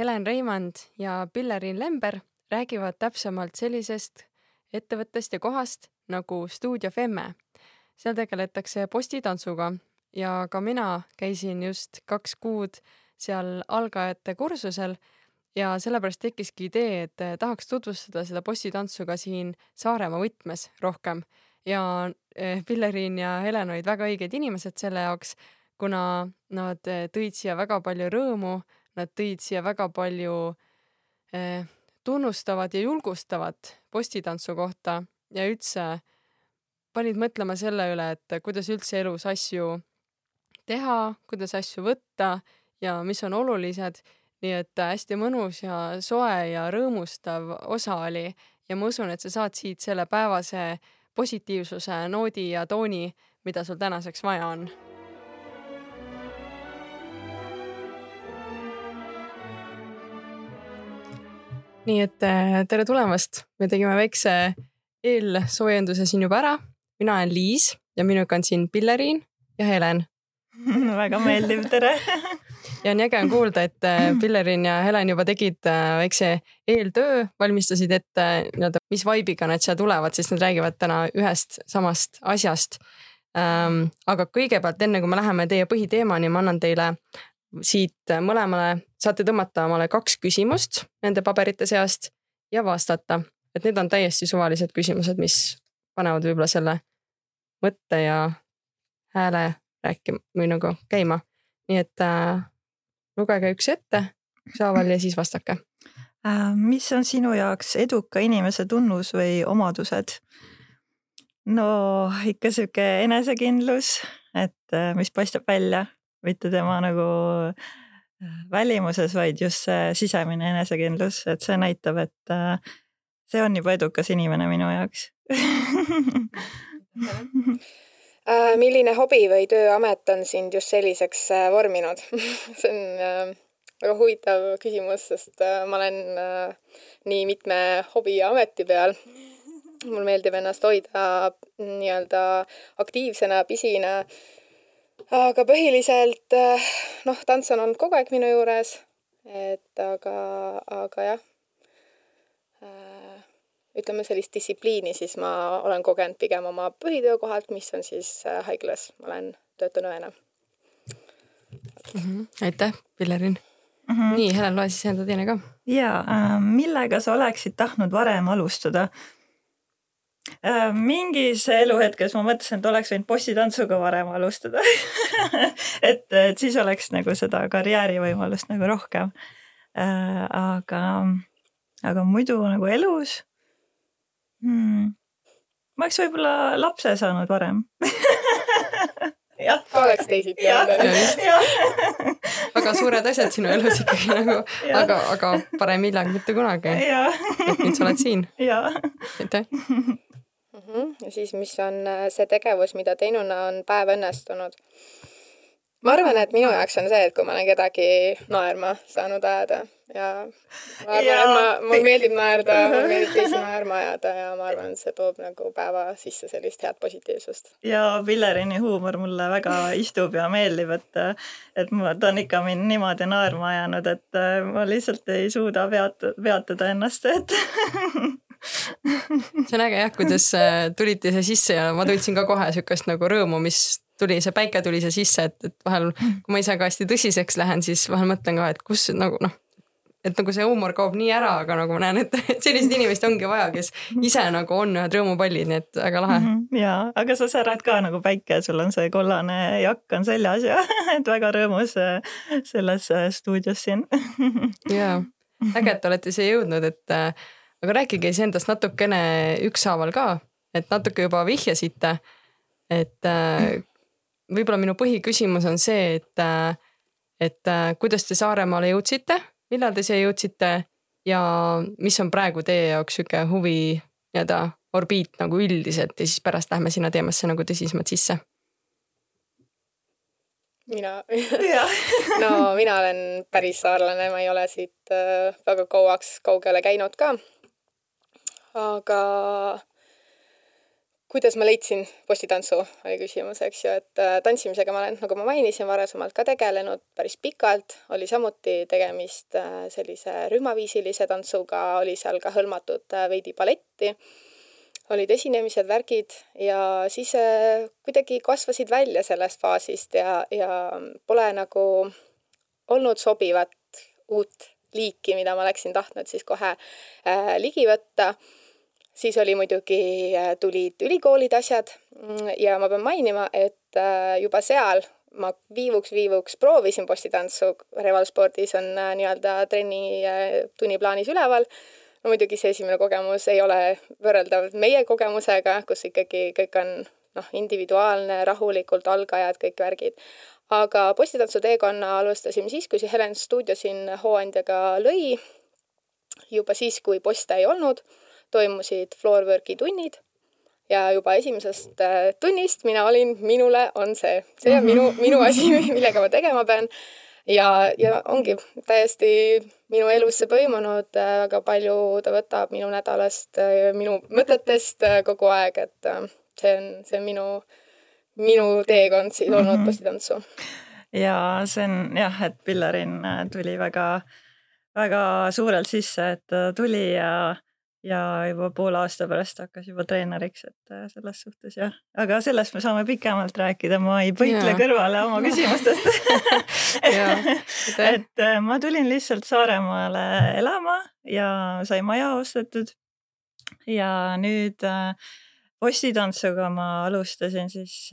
Helen Reimand ja Pilleriin Lember räägivad täpsemalt sellisest ettevõttest ja kohast nagu Stuudio Femme. seal tegeletakse postitantsuga ja ka mina käisin just kaks kuud seal algajate kursusel ja sellepärast tekkiski idee, et tahaks tutvustada seda postitantsu ka siin Saaremaa võtmes rohkem ja eh, Pilleriin ja Helen olid väga õiged inimesed selle jaoks, kuna nad eh, tõid siia väga palju rõõmu, nad tõid siia väga palju eh, tunnustavat ja julgustavat postitantsu kohta ja üldse panid mõtlema selle üle, et kuidas üldse elus asju teha, kuidas asju võtta ja mis on olulised. nii et hästi mõnus ja soe ja rõõmustav osa oli ja ma usun, et sa saad siit selle päevase positiivsuse noodi ja tooni, mida sul tänaseks vaja on nii et äh, tere tulemast, me tegime väikse eelsoojenduse siin juba ära. mina olen Liis ja minuga on siin Pilleriin ja Helen väga meeldiv, tere ja on äge on kuulda, et äh, Pilleriin ja Helen juba tegid äh, väikse eeltöö, valmistasid ette nii-öelda, mis vibe'iga nad siia tulevad, siis nad räägivad täna ühest samast asjast ähm,. aga kõigepealt, enne kui me läheme teie põhiteemani, ma annan teile siit mõlemale saate tõmmata omale kaks küsimust nende paberite seast ja vastata, et need on täiesti suvalised küsimused, mis panevad võib-olla selle mõtte ja hääle rääkima või nagu käima. nii et äh, lugege üks ette ükshaaval ja siis vastake äh,. mis on sinu jaoks eduka inimese tunnus või omadused? no ikka sihuke enesekindlus, et äh, mis paistab välja mitte tema nagu äh, välimuses, vaid just see sisemine enesekindlus, et see näitab, et äh, see on juba edukas inimene minu jaoks äh, milline hobi või tööamet on sind just selliseks vorminud see on väga huvitav küsimus, sest ma olen nii mitme hobi ja ameti peal. mul meeldib ennast hoida nii-öelda aktiivsena, pisina aga põhiliselt eh, noh, tants on olnud kogu aeg minu juures, et aga, aga jah, eh, ütleme sellist distsipliini siis ma olen kogenud pigem oma põhitöökohalt, mis on siis eh, haiglas, ma olen, töötan õena mm. -hmm. aitäh, Pillerin mm. -hmm. nii, Helen, loe siis enda teine ka. ja äh,, millega sa oleksid tahtnud varem alustada Äh, mingis eluhetkes ma mõtlesin, et oleks võinud bossitantsuga varem alustada et, et siis oleks nagu seda karjäärivõimalust nagu rohkem äh,. aga, aga muidu nagu elus hmm,. ma oleks võib-olla lapse saanud varem jah, oleks teisiti olnud. väga suured asjad sinu elus ikkagi nagu, aga, aga parem hilja kui mitte kunagi. et nüüd sa oled siin. aitäh. Ja siis, mis on äh, see tegevus, mida teinuna on päev õnnestunud? ma arvan, et minu jaoks on see, et kui ma olen kedagi naerma saanud ajada ja ma arvan, et ma, mulle meeldib naerda, mulle meeldib teisi naerma ajada ja ma arvan, et see toob nagu päeva sisse sellist head positiivsust. ja Pillerini huumor mulle väga istub ja meeldib, et, et ma, ta on ikka mind niimoodi naerma ajanud, et äh, ma lihtsalt ei suuda peata, peatada ennast, et see on äge jah, kuidas äh, tulite siia sisse ja ma tundsin ka kohe sihukest nagu rõõmu, mis tuli, see päike tuli siia sisse, et, et vahel, kui ma ise ka hästi tõsiseks lähen, siis vahel mõtlen ka, et kus nagu noh, et nagu see huumor kaob nii ära, aga nagu ma näen, et, et selliseid inimesi ongi vaja, kes ise nagu on ühed rõõmupallid, nii et väga lahe mm. -hmm, ja, aga sa särad ka nagu päike, sul on see kollane jakk on seljas ja et väga rõõmus äh, selles äh, stuudios siin ja, äge, et olete siia jõudnud, et aga rääkige siis endast natukene ükshaaval ka, et natuke juba vihjasite, et äh, võib-olla minu põhiküsimus on see, et, äh, et äh, kuidas te Saaremaale jõudsite millal te siia jõudsite ja mis on praegu teie jaoks sihuke huvi nii-öelda orbiit nagu üldiselt ja siis pärast lähme sinna teemasse nagu tõsisemalt sisse? Mina. No mina olen päris saarlane, ma ei ole siit äh, väga kauaks kaugele käinud ka. Aga kuidas ma leidsin postitantsu, oli küsimus, eks ju, et äh, tantsimisega ma olen, nagu ma mainisin, varasemalt ka tegelenud päris pikalt, oli samuti tegemist äh, sellise rühmaviisilise tantsuga, oli seal ka hõlmatud äh, veidi balletti, olid esinemised, värgid ja siis kuidagi kasvasid välja sellest faasist ja, ja pole nagu olnud sobivat uut liiki, mida ma oleksin tahtnud siis kohe ligi võtta siis oli muidugi, äh, tulid ülikoolide asjad mm, ja ma pean mainima, et äh, juba seal ma viivuks-viivuks proovisin postitantsu, Revalspordis on äh, nii-öelda trenni tunniplaanis üleval. no muidugi see esimene kogemus ei ole võrreldav meie kogemusega, kus ikkagi kõik on noh, individuaalne, rahulikult algajad, kõik värgid. aga postitantsu teekonna alustasime siis, kui see Helen stuudio siin Hooandjaga lõi. juba siis, kui poste ei olnud toimusid floorwork'i tunnid ja juba esimesest äh, tunnist mina olin, minule on see, see on minu, minu asi, millega ma tegema pean. ja, ja ongi täiesti minu elus see põimunud, äh, väga palju ta võtab minu nädalast, äh, minu mõtetest kogu aeg, et see on, see on minu, minu teekond siis olnud -hmm. postitantsu. ja see on jah, et Pillarin tuli väga, väga suurelt sisse, et ta tuli ja ja juba poole aasta pärast hakkas juba treeneriks, et äh, selles suhtes jah, aga sellest me saame pikemalt rääkida, ma ei põikle ja. kõrvale oma küsimustest et äh, ma tulin lihtsalt Saaremaale elama ja sai maja ostetud. ja nüüd äh, postitantsuga ma alustasin siis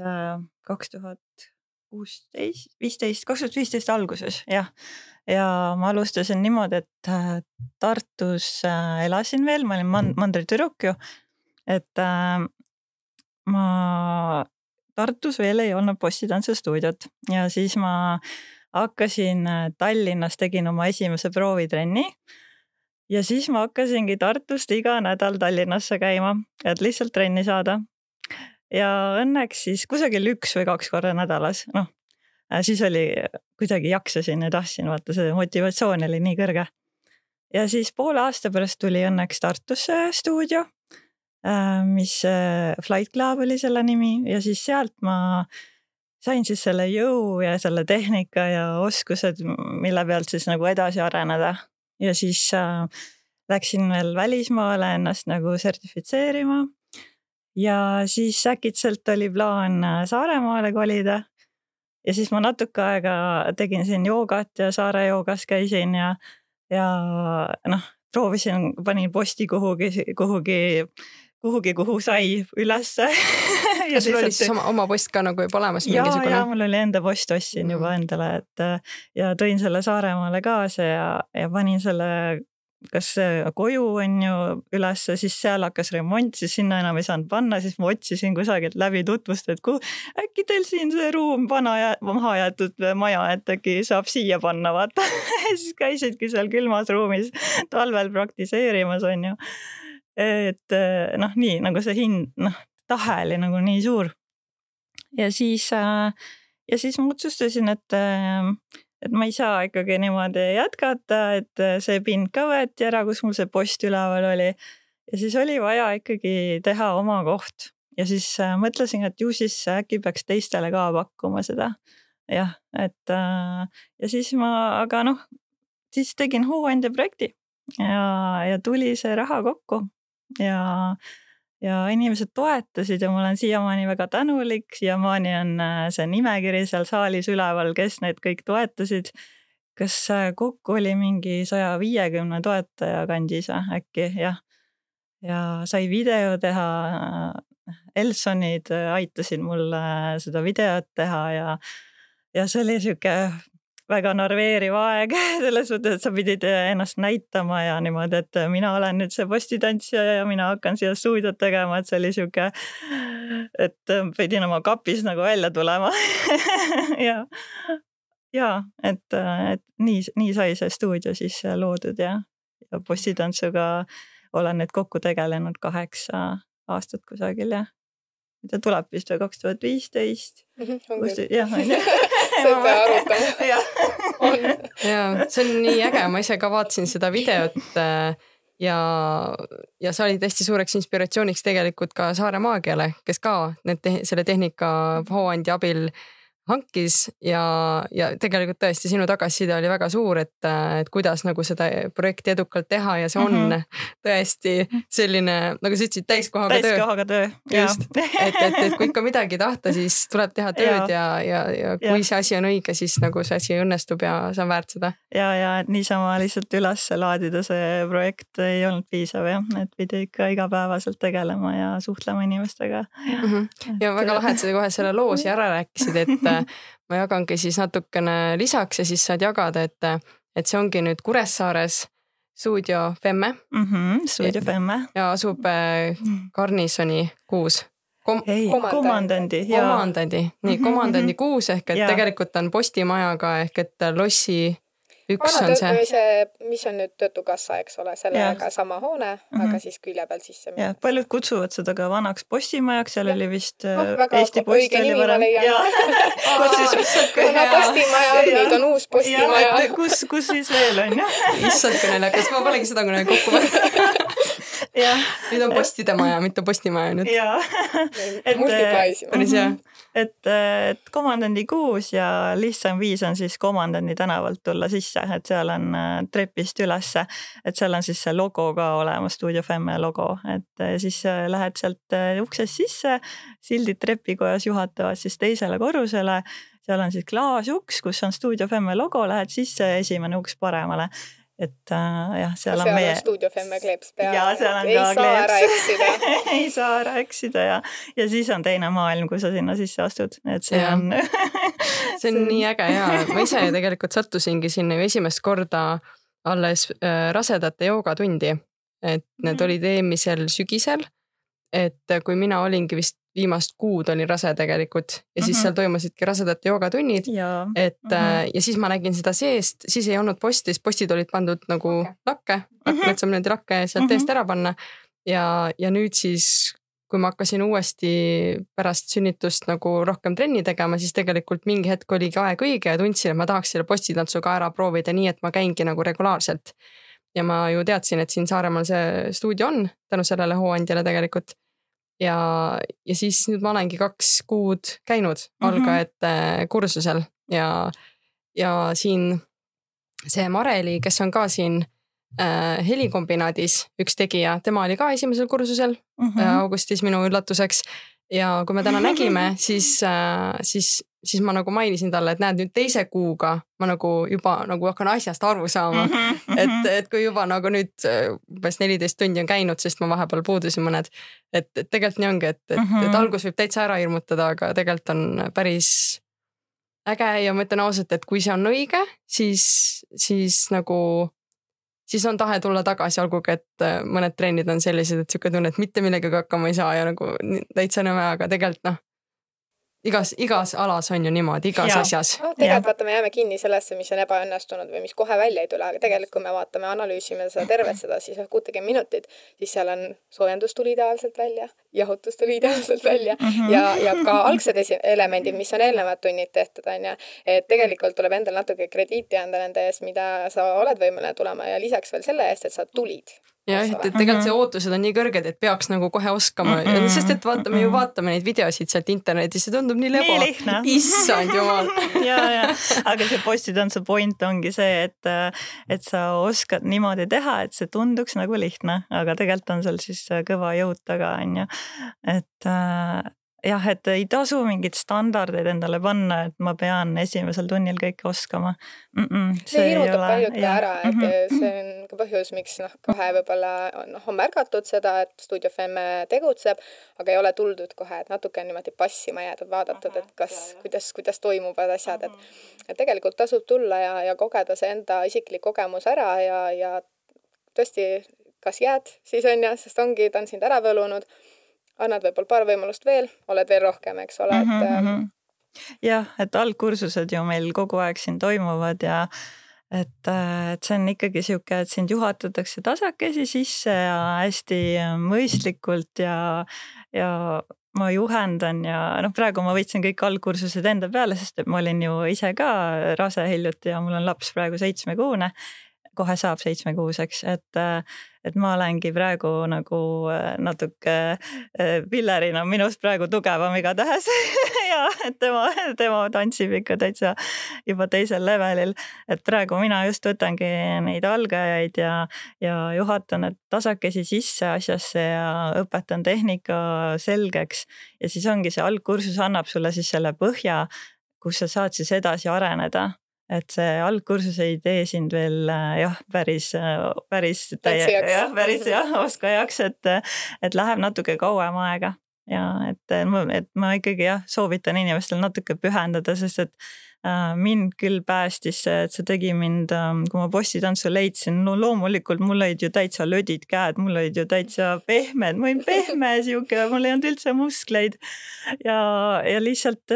kaks tuhat kuusteist, viisteist, kaks tuhat viisteist alguses jah ja ma alustasin niimoodi, et äh, Tartus äh, elasin veel, ma olin mand-, mandritüdruk ju. et äh, ma Tartus veel ei olnud postitantsustuudiot ja siis ma hakkasin Tallinnas, tegin oma esimese proovitrenni. ja siis ma hakkasingi Tartust iga nädal Tallinnasse käima, et lihtsalt trenni saada. ja õnneks siis kusagil üks või kaks korda nädalas, noh siis oli, kuidagi jaksasin ja tahtsin, vaata see motivatsioon oli nii kõrge. ja siis poole aasta pärast tuli õnneks Tartusse stuudio, äh, mis äh, Flight Club oli selle nimi ja siis sealt ma sain siis selle jõu ja selle tehnika ja oskused, mille pealt siis nagu edasi areneda. ja siis äh, läksin veel välismaale ennast nagu sertifitseerima. ja siis äkitselt oli plaan Saaremaale kolida ja siis ma natuke aega tegin siin joogat ja Saare joogas käisin ja, ja noh, proovisin, panin posti kuhugi, kuhugi, kuhugi, kuhu sai ülesse ja sul oli siis oma, oma post ka nagu juba olemas mingisugune? ja, ja mul oli enda post, ostsin juba mhm. endale, et ja tõin selle Saaremaale kaasa ja, ja panin selle kas koju on ju ülesse, siis seal hakkas remont, siis sinna enam ei saanud panna, siis ma otsisin kusagilt läbi tutvust, et kuhu, äkki teil siin see ruum vana ja maha jäetud maja, et äkki saab siia panna, vaata siis käisidki seal külmas ruumis talvel praktiseerimas, on ju. et noh, nii nagu see hind, noh, tahe oli nagu nii suur. ja siis, ja siis ma otsustasin, et et ma ei saa ikkagi niimoodi jätkata, et äh, see pind ka võeti ära, kus mul see post üleval oli. ja siis oli vaja ikkagi teha oma koht ja siis äh, mõtlesin, et ju siis äkki peaks teistele ka pakkuma seda. jah, et äh, ja siis ma, aga noh, siis tegin hooandja projekti ja, ja tuli see raha kokku ja ja inimesed toetasid ja ma olen siiamaani väga tänulik, siiamaani on äh, see nimekiri seal saalis üleval, kes need kõik toetasid. kas äh, kokku oli mingi saja viiekümne toetaja kandis või äkki jah? ja sai video teha. Elsonid aitasid mul seda videot teha ja, ja see oli sihuke väga narveeriv aeg selles suhtes, et sa pidid ennast näitama ja niimoodi, et mina olen nüüd see postitantsija ja mina hakkan siia stuudiot tegema, et see oli sihuke, et pidin oma kapis nagu välja tulema ja, ja et, et nii, nii sai see stuudio siis loodud ja, ja bossitantsuga olen nüüd kokku tegelenud kaheksa aastat kusagil jah. ta tuleb vist või kaks tuhat viisteist. Mhm, jah, on ju. pea arutama. ja see on nii äge, ma ise ka vaatasin seda videot äh, ja, ja sa olid hästi suureks inspiratsiooniks tegelikult ka Saare Maagiale, kes ka need te selle tehnika hooandja abil hankis ja, ja tegelikult tõesti sinu tagasiside oli väga suur, et, et kuidas nagu seda projekti edukalt teha ja see on mm -hmm. tõesti selline, nagu sa ütlesid, täiskohaga töö. täiskohaga töö. just, et, et, et kui ikka midagi tahta, siis tuleb teha tööd ja, ja, ja, kui ja. see asi on õige, siis nagu see asi õnnestub ja see on väärt seda. ja, ja et niisama lihtsalt üles laadida see projekt ei olnud piisav jah, et pidi ikka igapäevaselt tegelema ja suhtlema inimestega. ja, mm -hmm. ja väga lahe, et sa kohe selle loo siia ära rääkisid, et ma jagangi siis natukene lisaks ja siis saad jagada, et, et see ongi nüüd Kuressaares stuudio Femme mm. -hmm, stuudio Femme. ja asub äh, Garnisoni kuus Kom. ei, komandandi. komandandi, nii komandandi kuus ehk et ja. tegelikult on postimajaga ehk et lossi üks on see. mis on nüüd Töötukassa, eks ole, sellega sama hoone mm, -hmm. aga mhm. siis külje peal sisse. jah, paljud kutsuvad seda ka vanaks postimajaks, seal ja. oli vist no, äh, Eesti Post oli varem. postimaja, nüüd on uus postimaja. kus, kus siis veel on ju? issand, kui naljakas, ma polegi seda kunagi kokku pannud nüüd on postide maja, mitte postimaja nüüd. jaa. päris hea. et, et komandandi kuus ja lihtsam viis on siis komandandi tänavalt tulla sisse, et seal on äh, trepist ülesse, et seal on siis see logo ka olemas, Studio Femme logo, et siis äh, lähed sealt uksest sisse, sildid trepikojas juhatavad siis teisele korrusele. Seal on siis klaasuks, kus on Studio Femme logo, lähed sisse, esimene uks paremale et äh, jah, seal, on meie. stuudio Femme kleeps peal. ja seal on ei ka kleeps. ei saa ära eksida ja, ja siis on teine maailm, kui sa sinna sisse astud, et see ja. on see on nii äge ja ma ise tegelikult sattusingi sinna ju esimest korda alles äh, rasedate joogatundi. et need mm -hmm. olid eelmisel sügisel. et kui mina olingi vist viimast kuud olin rase tegelikult ja siis mm -hmm. seal toimusidki rasedate joogatunnid. et mm -hmm. ja siis ma nägin seda seest, siis ei olnud posti, sest postid olid pandud nagu okay. lakke mm, -hmm. et saab niimoodi lakke sealt mm -hmm. eest ära panna. ja, ja nüüd siis, kui ma hakkasin uuesti pärast sünnitust nagu rohkem trenni tegema, siis tegelikult mingi hetk oligi aeg õige ja tundsin, et ma tahaks selle postitantsu ka ära proovida, nii et ma käingi nagu regulaarselt. ja ma ju teadsin, et siin Saaremaal see stuudio on tänu sellele hooandjale tegelikult ja, ja siis nüüd ma olengi kaks kuud käinud mm -hmm. algajate kursusel ja, ja siin see Mareli, kes on ka siin äh, helikombinaadis üks tegija, tema oli ka esimesel kursusel mm -hmm. augustis minu üllatuseks ja kui me täna nägime, siis äh,, siis siis ma nagu mainisin talle, et näed nüüd teise kuuga ma nagu juba nagu hakkan asjast aru saama mm. -hmm. et, et kui juba nagu nüüd äh, umbes neliteist tundi on käinud, sest ma vahepeal puudusin mõned. et, et tegelikult nii ongi, et, et mm, -hmm. et algus võib täitsa ära hirmutada, aga tegelikult on päris äge ja ma ütlen ausalt, et kui see on õige, siis, siis nagu siis on tahe tulla tagasi, olgugi et äh, mõned trennid on sellised, et sihuke tunne, et mitte millegagi hakkama ei saa ja nagu täitsa nõme, aga tegelikult noh igas, igas alas on ju niimoodi, igas ja. asjas. no tegelikult vaata, me jääme kinni sellesse, mis on ebaõnnestunud või mis kohe välja ei tule, aga tegelikult kui me vaatame, analüüsime seda tervet seda siis kuutekümmet minutit, siis seal on soojendus tuli ideaalselt välja, jahutus tuli ideaalselt välja mm -hmm. ja, ja ka algsed esi-, elemendid, mis on eelnevad tunnid tehtud, on ju. et tegelikult tuleb endal natuke krediiti anda nende eest, mida sa oled võimeline tulema ja lisaks veel selle eest, et sa tulid jah, et, et tegelikult see mhm. ootused on nii kõrged, et peaks nagu kohe oskama mm, -hmm. sest et vaata, me ju mhm. vaatame neid videosid sealt internetist, see tundub nii lebo. issand jumal ja, ja, aga see postitantsu point ongi see, et, et sa oskad niimoodi teha, et see tunduks nagu lihtne, aga tegelikult on seal siis kõva jõud taga, on ju. et jah, et ei tasu mingeid standardeid endale panna, et ma pean esimesel tunnil kõike oskama. Mm. -mm, see, see hirmutab paljud ka ära, et mm -hmm. see on ka põhjus, miks noh, kohe võib-olla noh, on märgatud seda, et Studio Femme tegutseb, aga ei ole tuldud kohe, et natuke on niimoodi passima jäädud, vaadatud, et kas, kuidas, kuidas toimuvad asjad, et et tegelikult tasub tulla ja, ja kogeda see enda isiklik kogemus ära ja, ja tõesti, kas jääd siis on ju, sest ongi, ta on sind ära võlunud annad võib-olla paar võimalust veel, oled veel rohkem, eks ole, et mm -hmm. jah, et algkursused ju meil kogu aeg siin toimuvad ja et, et see on ikkagi sihuke, et sind juhatatakse tasakesi sisse ja hästi mõistlikult ja, ja ma juhendan ja noh, praegu ma võtsin kõik algkursused enda peale, sest et ma olin ju ise ka rase hiljuti ja mul on laps praegu seitsmekuune kohe saab seitsmekuuseks, et, et ma olengi praegu nagu äh, natuke Pillerina äh, minust praegu tugevam igatahes ja et tema, tema tantsib ikka täitsa juba teisel levelil. et praegu mina just võtangi neid algajaid ja, ja juhatan need tasakesi sisse asjasse ja õpetan tehnika selgeks. ja siis ongi see algkursus annab sulle siis selle põhja, kus sa saad siis edasi areneda et see algkursus ei tee sind veel äh, jah, päris, äh, päris täie, jah, päris jah, oskajaks, et, et läheb natuke kauem aega ja et, et ma ikkagi jah, soovitan inimestel natuke pühendada, sest et äh, mind küll päästis see, et see tegi mind, ähm, kui ma bossitantsu leidsin, no loomulikult mul olid ju täitsa lödid käed, mul olid ju täitsa pehmed, ma olin pehme sihuke, mul ei olnud üldse muskleid. ja, ja lihtsalt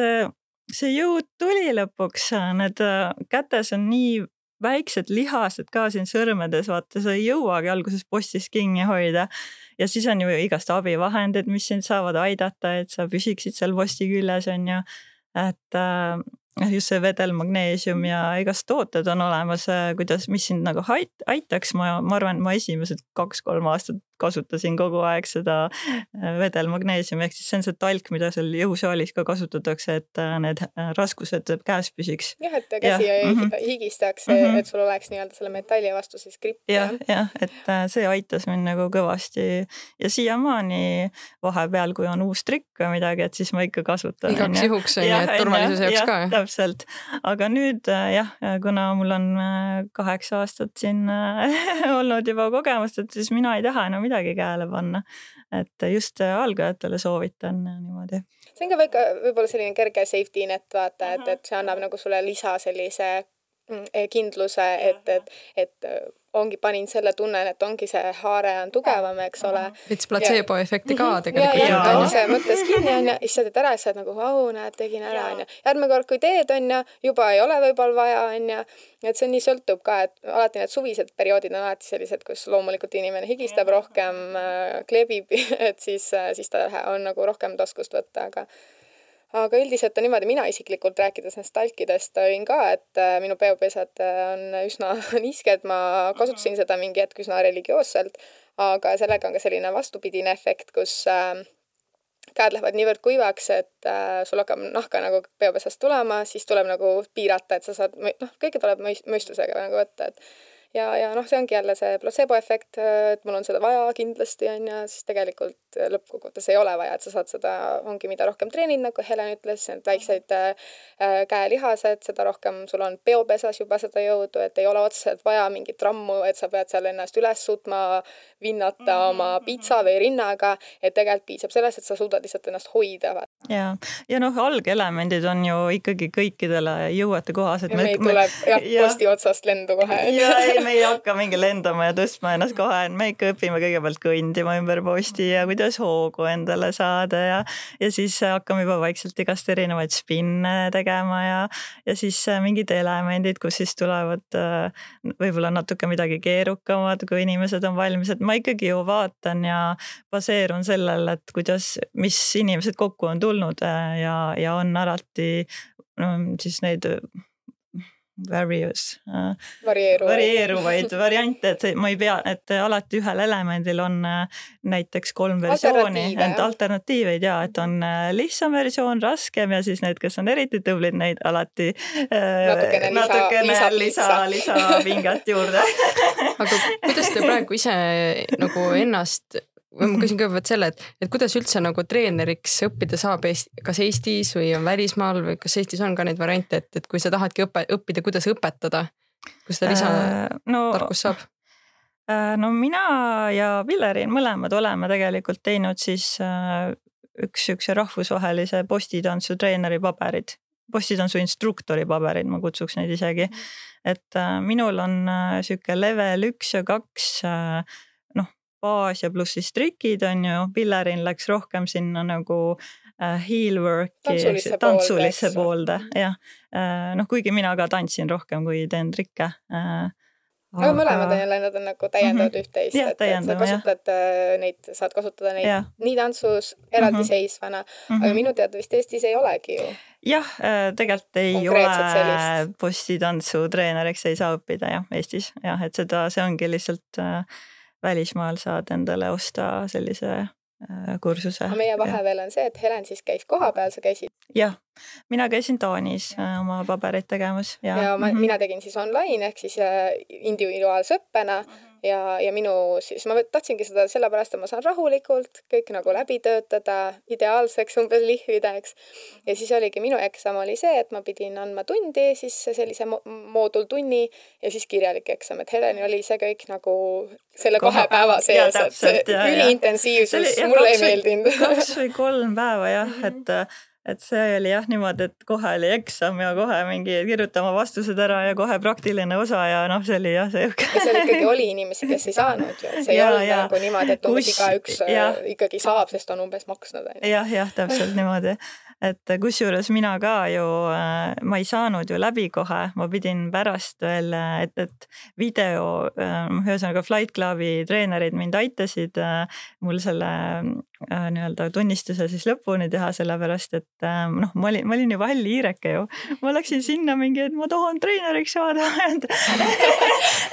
see jõud tuli lõpuks, need äh, kätes on nii väiksed lihased ka siin sõrmedes, vaata, sa ei jõuagi alguses postis kinni hoida. ja siis on ju igast abivahendid, mis sind saavad aidata, et sa püsiksid seal posti küljes, on ju. et äh, just see vedelmagneesium ja igast tooted on olemas, äh, kuidas, mis sind nagu ait-, aitaks, ma, ma arvan, ma esimesed kaks-kolm aastat kasutasin kogu aeg seda äh, vedelmagneesiumi, ehk siis see on see talk, mida seal jõusaalis ka kasutatakse, et äh, need raskused käes püsiks. jah, et käsi ja, mm -hmm. higistaks mm, -hmm. et sul oleks nii-öelda selle metalli vastu siis gripp. jah, jah, et see aitas mind nagu kõvasti ja siiamaani vahepeal, kui on uus trikk või midagi, et siis ma ikka kasutan. igaks juhuks on ju, et turvalisuse jaoks ka täpselt, aga nüüd äh, jah, kuna mul on äh, kaheksa aastat siin äh, olnud juba kogemust, et siis mina ei taha enam midagi käele panna. et just algajatele soovitan niimoodi. see on ka väike, võib-olla selline kerge safety net vaata, et, et see annab nagu sulle lisa sellise mm, kindluse, et, et, et ongi, panin selle tunne, et ongi see haare on tugevam, eks ole. veits platseebo efekti ka mhm. tegelikult. ja, ja, ise mõttes kinni onju, siis sa teed ära, siis sa oled nagu vau, näed, tegin ära onju. järgmine kord, kui teed onju, juba ei ole võib-olla vaja onju. et see nii sõltub ka, et alati need suvised perioodid on alati sellised, kus loomulikult inimene higistab rohkem, äh, klebib, et siis, äh, siis ta on nagu rohkem taskust võtta, aga aga üldiselt on niimoodi, mina isiklikult rääkides nendest talkidest olin ka, et äh, minu peopesad äh, on üsna nisked, ma kasutasin seda mingi hetk üsna religioosselt, aga sellega on ka selline vastupidine efekt, kus äh, käed lähevad niivõrd kuivaks, et sul hakkab nahka nagu peopesast tulema, siis tuleb nagu piirata, et sa saad, noh, kõike tuleb mõistusega nagu võtta, et ja, ja noh, see ongi jälle see placebo-efekt, et mul on seda vaja kindlasti on ju, siis tegelikult lõppkokkuvõttes ei ole vaja, et sa saad seda, ongi mida rohkem treenid, nagu Helen ütles, need väiksed äh, käelihased, seda rohkem sul on peopesas juba seda jõudu, et ei ole otseselt vaja mingit rammu, et sa pead seal ennast üles suutma vinnata mm -hmm. oma mhm, pitsa või rinnaga, et tegelikult piisab sellest, et sa suudad lihtsalt ennast hoida. ja, ja noh, algelemendid on ju ikkagi kõikidele jõuetekohased. meil tuleb jah ja., posti otsast lendu kohe. ja ei, me ei hakka mingi lendama ja tõstma ennast kohe, me ikka õpime kõigepealt kõndima ümber posti ja kuidas hoogu endale saada ja, ja siis hakkame juba vaikselt igast erinevaid spinne tegema ja, ja siis mingid elemendid, kus siis tulevad äh, võib-olla natuke midagi keerukamad, kui inimesed on valmis, et ma ikkagi ju vaatan ja baseerun sellel, et kuidas, mis inimesed kokku on tulnud äh, ja, ja on alati no, siis neid various äh,. varieeruvaid, variante, et see, ma ei pea, et alati ühel elemendil on äh, näiteks kolm versiooni, et alternatiiveid ja et on äh, lihtsam versioon, raskem ja siis need, kes on eriti tublid, neid alati äh, natukene, natukene lisa, lisa, lisa, lisapinget juurde. Aga kuidas te praegu ise nagu ennast ma küsin kõigepealt selle, et, et kuidas üldse nagu treeneriks õppida saab Eesti, kas Eestis või on välismaal või kas Eestis on ka neid variante, et, et kui sa tahadki õppe, õppida, kuidas õpetada, kus seda lisatarkust äh, no, saab? Äh, no mina ja Pillerin mõlemad oleme tegelikult teinud siis äh, üks siukse rahvusvahelise postitantsu treeneri paberid, postitantsu instruktori paberid, ma kutsuks neid isegi. et minul on sihuke level üks ja kaks baas ja pluss siis trikid on ju, Pillerin läks rohkem sinna nagu äh, heel work'i, tantsulisse poolde, jah. Äh, noh, kuigi mina ka tantsin rohkem, kui teen trikke äh, aga, aga mõlemad jälle, nad on nagu täiendavad mm -hmm. üht-teist, et, et sa kasutad. Äh, neid, saad kasutada neid ja. nii tantsus eraldiseisvana mm, -hmm. aga mhm. minu teada vist Eestis ei olegi ju. jah, tegelikult ei ole bossitantsu treeneriks ei saa õppida jah, Eestis jah, et seda, see ongi lihtsalt äh, välismaal saad endale osta sellise Äh, kursuse. aga meie vahe veel on see, et Helen siis käis kohapeal, sa käisid? jah, mina käisin Taanis ja. Äh, oma pabereid tegemas ja, ja ma, mm -hmm. mina tegin siis online ehk siis äh, individuaalse õppena mm. -hmm ja, ja minu siis ma tahtsingi seda sellepärast, et ma saan rahulikult kõik nagu läbi töötada, ideaalseks umbes lihvida, eks. ja siis oligi minu eksam oli see, et ma pidin andma tundi siis sellise mo moodultunni ja siis kirjalik eksam, et Heleni oli see kõik nagu selle kahe päeva sees, et see üliintensiivsus mulle ei meeldinud. kaks või kolm päeva jah, et et see oli jah niimoodi, et kohe oli eksam ja kohe mingi kirjuta oma vastused ära ja kohe praktiline osa ja noh, see oli jah sihuke. ja seal ikkagi oli inimesi, kes ei saanud ju, et see ja, ei olnud nagu niimoodi, et umbes igaüks ja. ikkagi saab, sest on umbes maksnud. jah, jah, täpselt niimoodi et kusjuures mina ka ju, äh, ma ei saanud ju läbi kohe, ma pidin pärast veel, et, et video, äh, ühesõnaga Flight Clubi treenerid mind aitasid äh, mul selle nii-öelda tunnistuse siis lõpuni teha, sellepärast et noh, ma olin, ma olin ju vall hiireke ju. ma läksin sinna mingi, et ma tahan treeneriks saada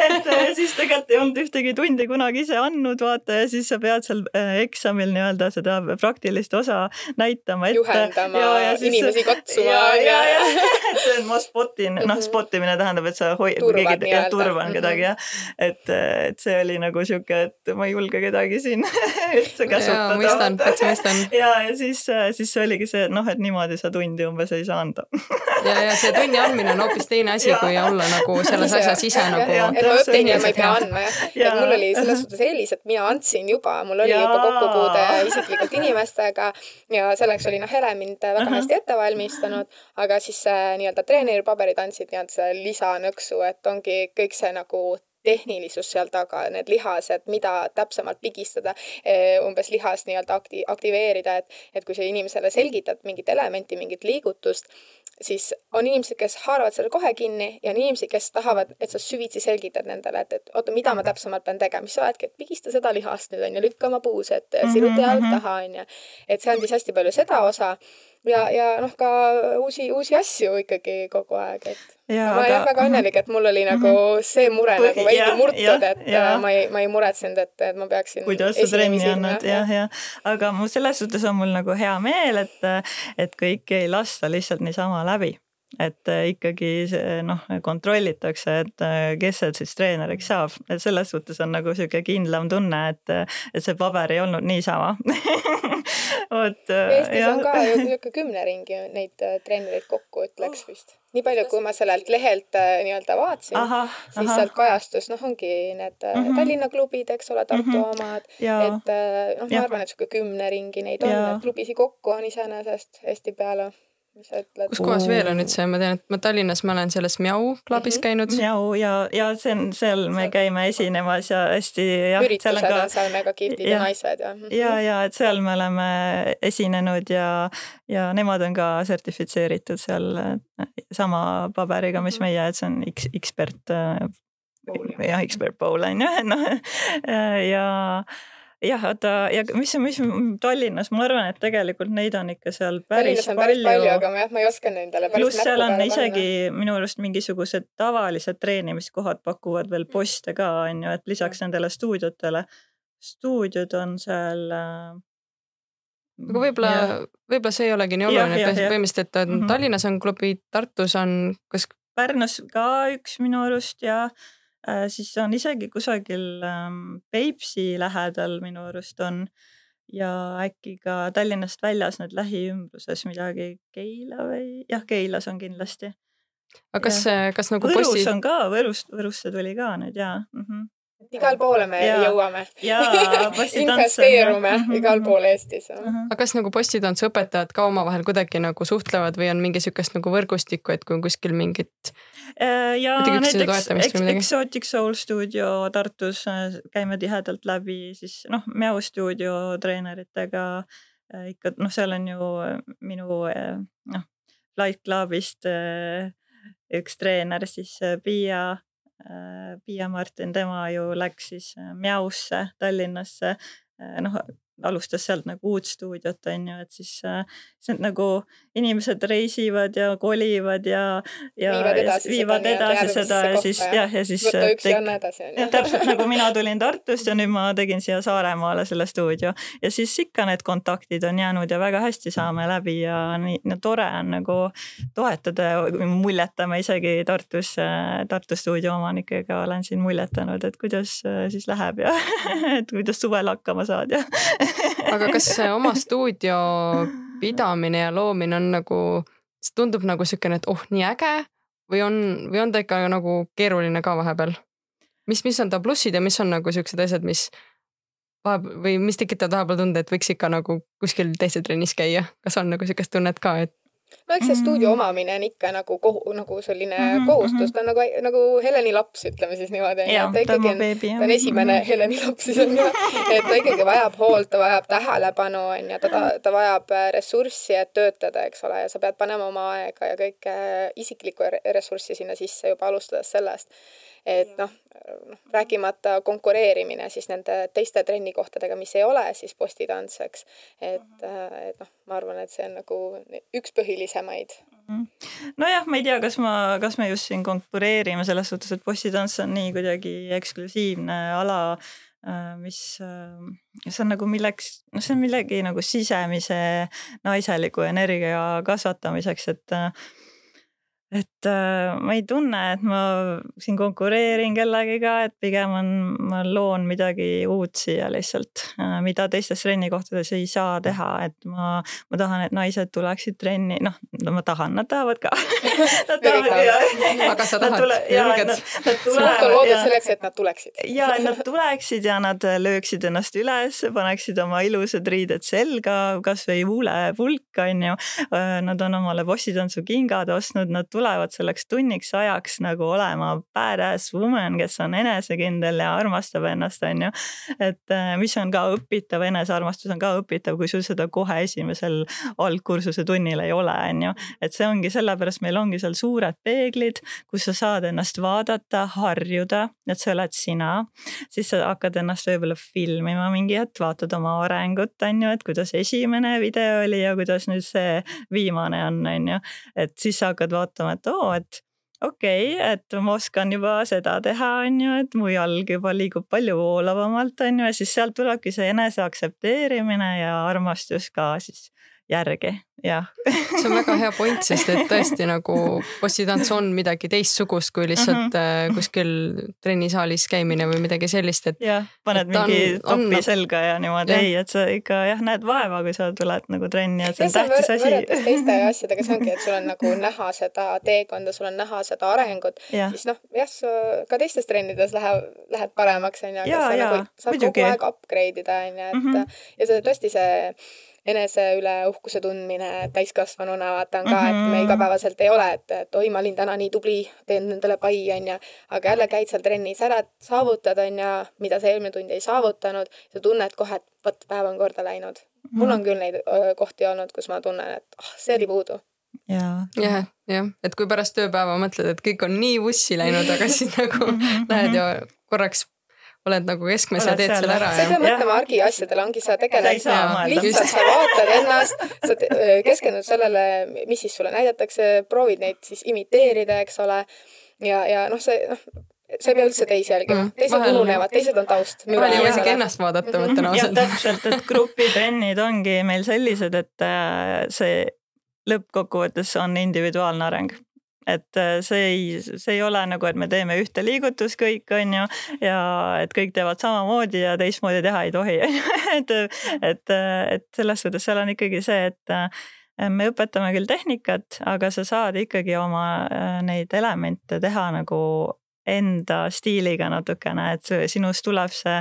et, et siis tegelikult ei olnud ühtegi tundi kunagi ise andnud, vaata ja siis sa pead seal eksamil nii-öelda seda praktilist osa näitama ette. juhendama ja, ja inimesi katsuma. ja, ja, ja, et ma spotin, noh, mhm. spotimine tähendab, et sa hoi-, keegi, jah, turvan kedagi jah. et, et see oli nagu sihuke, et ma ei julge kedagi siin üldse käsutada. Mõistan, täitsa mõistan. ja, ja siis, siis see oligi see, noh, et niimoodi sa tundi umbes ei saanud ja, ja see tunni andmine on hoopis teine asi, kui olla nagu selles asjas ise nagu. et ma õpin ja ma ei pea andma jah. et mul oli selles suhtes eelis, et mina andsin juba, mul oli juba kokkupuude isiklikult inimestega ja selleks oli noh, Hele mind väga uh -huh. hästi ette valmistanud, aga siis see nii-öelda treeneripaberid andsid nii-öelda selle lisanõksu, et ongi kõik see nagu tehnilisus seal taga, need lihased, mida täpsemalt pigistada, eh, umbes lihast nii-öelda akti-, aktiveerida, et, et kui sa inimesele selgitad mingit elementi, mingit liigutust, siis on inimesed, kes haaravad selle kohe kinni ja on inimesed, kes tahavad, et sa süvitsi selgitad nendele, et, et oota, mida ma täpsemalt pean tegema, siis sa oledki, et pigista seda lihast nüüd onju, lükka oma puused, siruta jalg mhm, mhm. taha onju. et see andis hästi palju seda osa ja, ja noh, ka uusi, uusi asju ikkagi kogu aeg, et ja, ma olen aga... väga õnnelik, et mul oli nagu mhm. see mure Põhi, nagu veidi murtud, et ja. Ma ei, ma ei muretsenud, et, et ma peaksin. kuidas sa trenni annad, jah, jah. aga mu selles suhtes on mul nagu hea meel, et, et kõiki ei lasta lihtsalt niisama läbi et äh, ikkagi noh, kontrollitakse, et äh, kes sealt siis treeneriks saab, et selles suhtes on nagu sihuke kindlam tunne, et, et see paber ei olnud niisama vot. Äh, Eestis ja. on ka ju niisugune kümne ringi neid treenereid kokku, ütleks vist. nii palju, kui ma sellelt lehelt nii-öelda vaatasin, siis aha. sealt kajastus, noh, ongi need mm -hmm. Tallinna klubid, eks ole, Tartu mm -hmm. omad, et noh, ma arvan, et niisugune kümne ringi neid on, et klubisid kokku on iseenesest Eesti peale mis sa ütled? kus kohas veel on üldse, ma tean, et ma Tallinnas, ma olen selles Miau klubis -hmm. käinud. Miau ja, ja see on, seal me käime esinemas ja hästi. üritused on, ka... seal mega kihvtid ja naised ja. Mhm. ja, ja et seal me oleme esinenud ja, ja nemad on ka sertifitseeritud seal sama paberiga, mis mhm. meie, et see on X, ekspert. jah, ekspert bowl on ju, noh ja jah, oota ja mis, mis Tallinnas, ma arvan, et tegelikult neid on ikka seal päris Tallinnas on päris palju, palju, aga ma jah, ma ei oska nendele päris pluss seal on isegi panna. minu arust mingisugused tavalised treenimiskohad pakuvad veel poste ka, on ju, et lisaks nendele stuudiotele, stuudiod on seal äh, aga võib-olla, võib-olla see ei olegi nii oluline, et põhimõtteliselt, et mm -hmm. Tallinnas on klubid, Tartus on, kas Pärnus ka üks minu arust ja siis on isegi kusagil ähm, Peipsi lähedal minu arust on ja äkki ka Tallinnast väljas nüüd lähiümbruses midagi, Keila või jah, Keilas on kindlasti. aga kas, kas nagu Võrus possi... on ka, Võrust, Võrusse tuli ka nüüd jaa mm. -hmm igal poole me Jaa. jõuame. investeerume igal pool Eestis. aga kas nagu postituntsuõpetajad ka omavahel kuidagi nagu suhtlevad või on mingi sihukest nagu võrgustikku, et kui on kuskil mingit, Äh, ja näiteks. Exotic Soul stuudio Tartus äh, käime tihedalt läbi siis noh, Meow stuudio treeneritega äh, ikka noh, seal on ju minu noh, Flight Clubist üks treener siis Piia, Piia Martin, tema ju läks siis äh, Meowsse Tallinnasse, noh alustas sealt nagu uut stuudiot on ju, et siis äh, on nagu inimesed reisivad ja kolivad ja, ja Viivad edasi viivad seda edasi seda ja siis jah, ja siis võta äh, üks ja anna edasi onju jah, täpselt nagu mina tulin Tartust ja nüüd ma tegin siia Saaremaale selle stuudio ja siis ikka need kontaktid on jäänud ja väga hästi saame läbi ja nii no, tore on nagu toetada ja muljetame isegi Tartus, Tartu stuudio omanikega olen siin muljetanud, et kuidas äh, siis läheb ja et kuidas suvel hakkama saad ja. aga kas oma stuudio pidamine ja loomine on nagu, see tundub nagu siukene, et oh, nii äge või on, või on ta ikka nagu keeruline ka vahepeal? mis, mis on ta plussid ja mis on nagu siuksed asjad, mis vahepeal või mis tekitavad vahepeal tunde, et võiks ikka nagu kuskil teise trennis käia, kas on nagu siukest tunnet ka, et no eks see Mm. stuudio omamine on ikka nagu kohu-, nagu selline Mhm, kohustus, ta on nagu, nagu Heleni laps, ütleme siis niimoodi, ta ikkagi on ta on esimene Heleni laps siis on ju, et ta ikkagi vajab hoolt, ta vajab tähelepanu, on ju, ta, ta, vajab äh, ressurssi, et töötada, eks ole, ja sa pead panema oma aega ja kõike isiklikku re- ressurssi sinna sisse juba alustades sellest. Et noh, noh, rääkimata konkureerimine siis nende teiste trennikohtadega, mis ei ole siis postitants, eks. et, et noh, ma arvan, et see on nagu üks põhilisemaid. nojah, ma ei tea, kas ma, kas me just siin konkureerime selles suhtes, et bossitants on nii kuidagi eksklusiivne ala, mis, see on nagu milleks, noh, see on millegi nagu sisemise naiseliku energia kasvatamiseks, et et äh, ma ei tunne, et ma siin konkureerin kellegiga, et pigem on, ma loon midagi uut siia lihtsalt, mida teistes trennikohtades ei saa teha, et ma, ma tahan, et naised tuleksid trenni, noh, ma tahan, nad tahavad ka. Nad tahavad ja. Aga sa tahad, julged. sport on loodud selleks, et nad tuleksid. ja et nad tuleksid ja nad lööksid ennast üles, paneksid oma ilusad riided selga, kasvõi huulepulk on ju. Nad on omale bossitantsu-kingad ostnud, nad tulevad selleks tunniks ajaks nagu olema badass woman, kes on enesekindel ja armastab ennast, on ju. et äh, mis on ka õpitav, enesearmastus on ka õpitav, kui sul seda kohe esimesel algkursuse tunnil ei ole, on ju. et see ongi sellepärast, meil ongi seal suured peeglid, kus sa saad ennast vaadata, harjuda, et sa oled sina. siis sa hakkad ennast võib-olla filmima mingi hetk, vaatad oma arengut, on ju, et kuidas esimene video oli ja kuidas nüüd see viimane on, on ju. et siis sa hakkad vaatama, et oo, et okei okay,, et ma oskan juba seda teha, on ju, et mu jalg juba liigub palju voolavamalt, on ju, ja siis sealt tulebki see enese aktsepteerimine ja armastus ka siis järgi, jah. see on väga hea point, sest et tõesti nagu bossitants on midagi teistsugust kui lihtsalt mm -hmm. kuskil trennisaalis käimine või midagi sellist, et jah, paned Et on- mingi on topi nagu- selga ja niimoodi, ei, et sa ikka jah, näed vaeva, kui sa tuled nagu trenni, et see on tähtis asi teiste asjadega, see ongi, et sul on nagu näha seda teekonda, sul on näha seda arengut, siis noh, jah, ka teistes trennides läheb, lähed paremaks, onju, aga Jaa, sa jaa, nagu saad muidugi. kogu aeg upgrade ida, onju, et mm. -hmm. ja see tõesti see enese üle uhkuse tundmine täiskasvanuna vaata on ka et me Mhm. igapäevaselt ei ole, et, et oi, ma olin täna nii tubli, teen endale pai, onju, aga jälle käid seal trennis ära, saavutad, onju, mida sa eelmine tund ei saavutanud, sa tunned kohe, et vot päev on korda läinud. Mhm. mul on küll neid kohti olnud, kus ma tunnen, et ah, see oli puudu. jah, jah, et kui pärast tööpäeva mõtled, et kõik on nii vussi läinud, aga siis nagu lähed ja korraks oled nagu keskmes ja Oled teed seal, selle ära sa ei ja pea mõtlema argiasjadele, ongi sa tegeled lihtsalt sa vaatad ennast, sa keskendud sellele, mis siis sulle näidatakse, proovid neid siis imiteerida, eks ole. ja, ja noh, see noh, sa ei pea üldse teisi jälgima. Mm,, teised vahel- ununevad, teised on taust. vahel ei jõua isegi ennast vaadata, ma ütlen ausalt. täpselt, et grupitrennid ongi meil sellised, et äh, see lõppkokkuvõttes on individuaalne areng et äh, see ei, see ei ole nagu, et me teeme ühte liigutust kõik, on ju, ja et kõik teevad samamoodi ja teistmoodi teha ei tohi, on ju, et, et, et selles suhtes seal on ikkagi see, et äh, me õpetame küll tehnikat, aga sa saad ikkagi oma äh, neid elemente teha nagu enda stiiliga natukene, et sinust tuleb see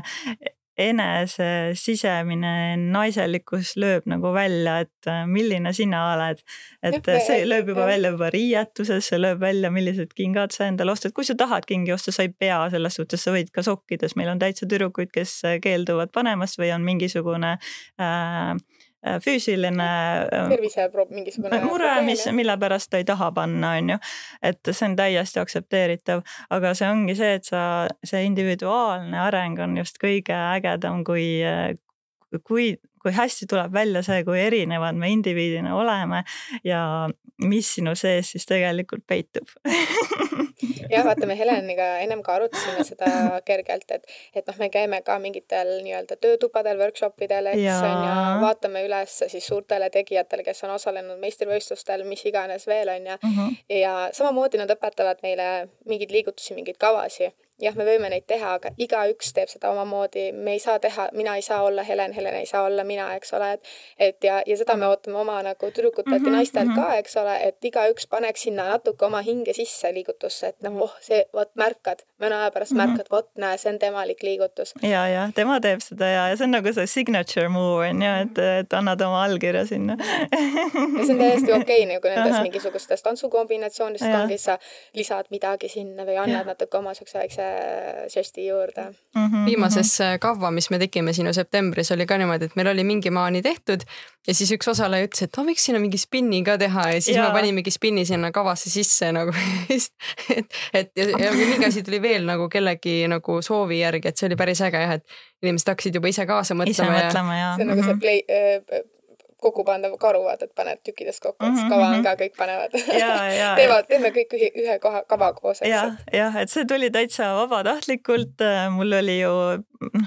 enese sisemine naiselikkus lööb nagu välja, et äh, milline sina oled. et see lööb juba välja juba riietuses, see lööb välja, millised kingad sa endale ostad, kui sa tahad kingi osta, sa ei pea selles suhtes, sa võid ka sokkides, meil on täitsa tüdrukuid, kes keelduvad panemast või on mingisugune äh, Äh, füüsiline äh, tervise mingisugune mure, mis, mille pärast ta ei taha panna, on ju. et see on täiesti aktsepteeritav, aga see ongi see, et sa, see individuaalne areng on just kõige ägedam, kui, kui, kui hästi tuleb välja see, kui erinevad me indiviidina oleme ja mis sinu sees siis tegelikult peitub jah, vaata, me Heleniga ennem ka arutasime seda kergelt, et, et noh, me käime ka mingitel nii-öelda töötubadel, workshop idel, eks ja. on ju, vaatame üles siis suurtele tegijatele, kes on osalenud meistrivõistlustel, mis iganes veel on ju uh. Mhm. -huh. ja samamoodi nad õpetavad meile mingeid liigutusi, mingeid kavasi jah, me võime neid teha, aga igaüks teeb seda omamoodi, me ei saa teha, mina ei saa olla Helen, Helen ei saa olla mina, eks ole, et et ja, ja seda me ootame oma nagu tüdrukutelt mm -hmm, ja mhm, naistelt mm -hmm. ka, eks ole, et igaüks paneks sinna natuke oma hinge sisse liigutusse, et noh, oh, see, vot märkad, mõne aja pärast mm -hmm. märkad, vot näe, see on temalik liigutus. ja, ja tema teeb seda ja, ja see on nagu see signature move on ju, et, et annad oma allkirja sinna ja see on täiesti okei okay, nagu nendes mingisugustes tantsukombinatsioonidest ongi, sa lisad midagi sinna või annad ja. natuke oma siukse väikse žesti juurde mm. -hmm, viimases mm -hmm. kavva, mis me tegime sinu septembris, oli ka niimoodi, et meil oli mingi maani tehtud ja siis üks osaleja ütles, et ma võiks sinna mingi spinni ka teha ja siis ja. me panimegi spinni sinna kavasse sisse nagu et, et ja, ja mingi asi tuli veel nagu kellegi nagu soovi järgi, et see oli päris äge jah, et inimesed hakkasid juba ise kaasa mõtlema. ise mõtlema ja. see on nagu see mhm. play äh, kokkupandav karu, vaata, et paned tükkidest kokku mm, -hmm. kava on ka, kõik panevad teevad, teeme kõik ühe, ühe koha, kava koos, eks. jah, et see tuli täitsa vabatahtlikult, mul oli ju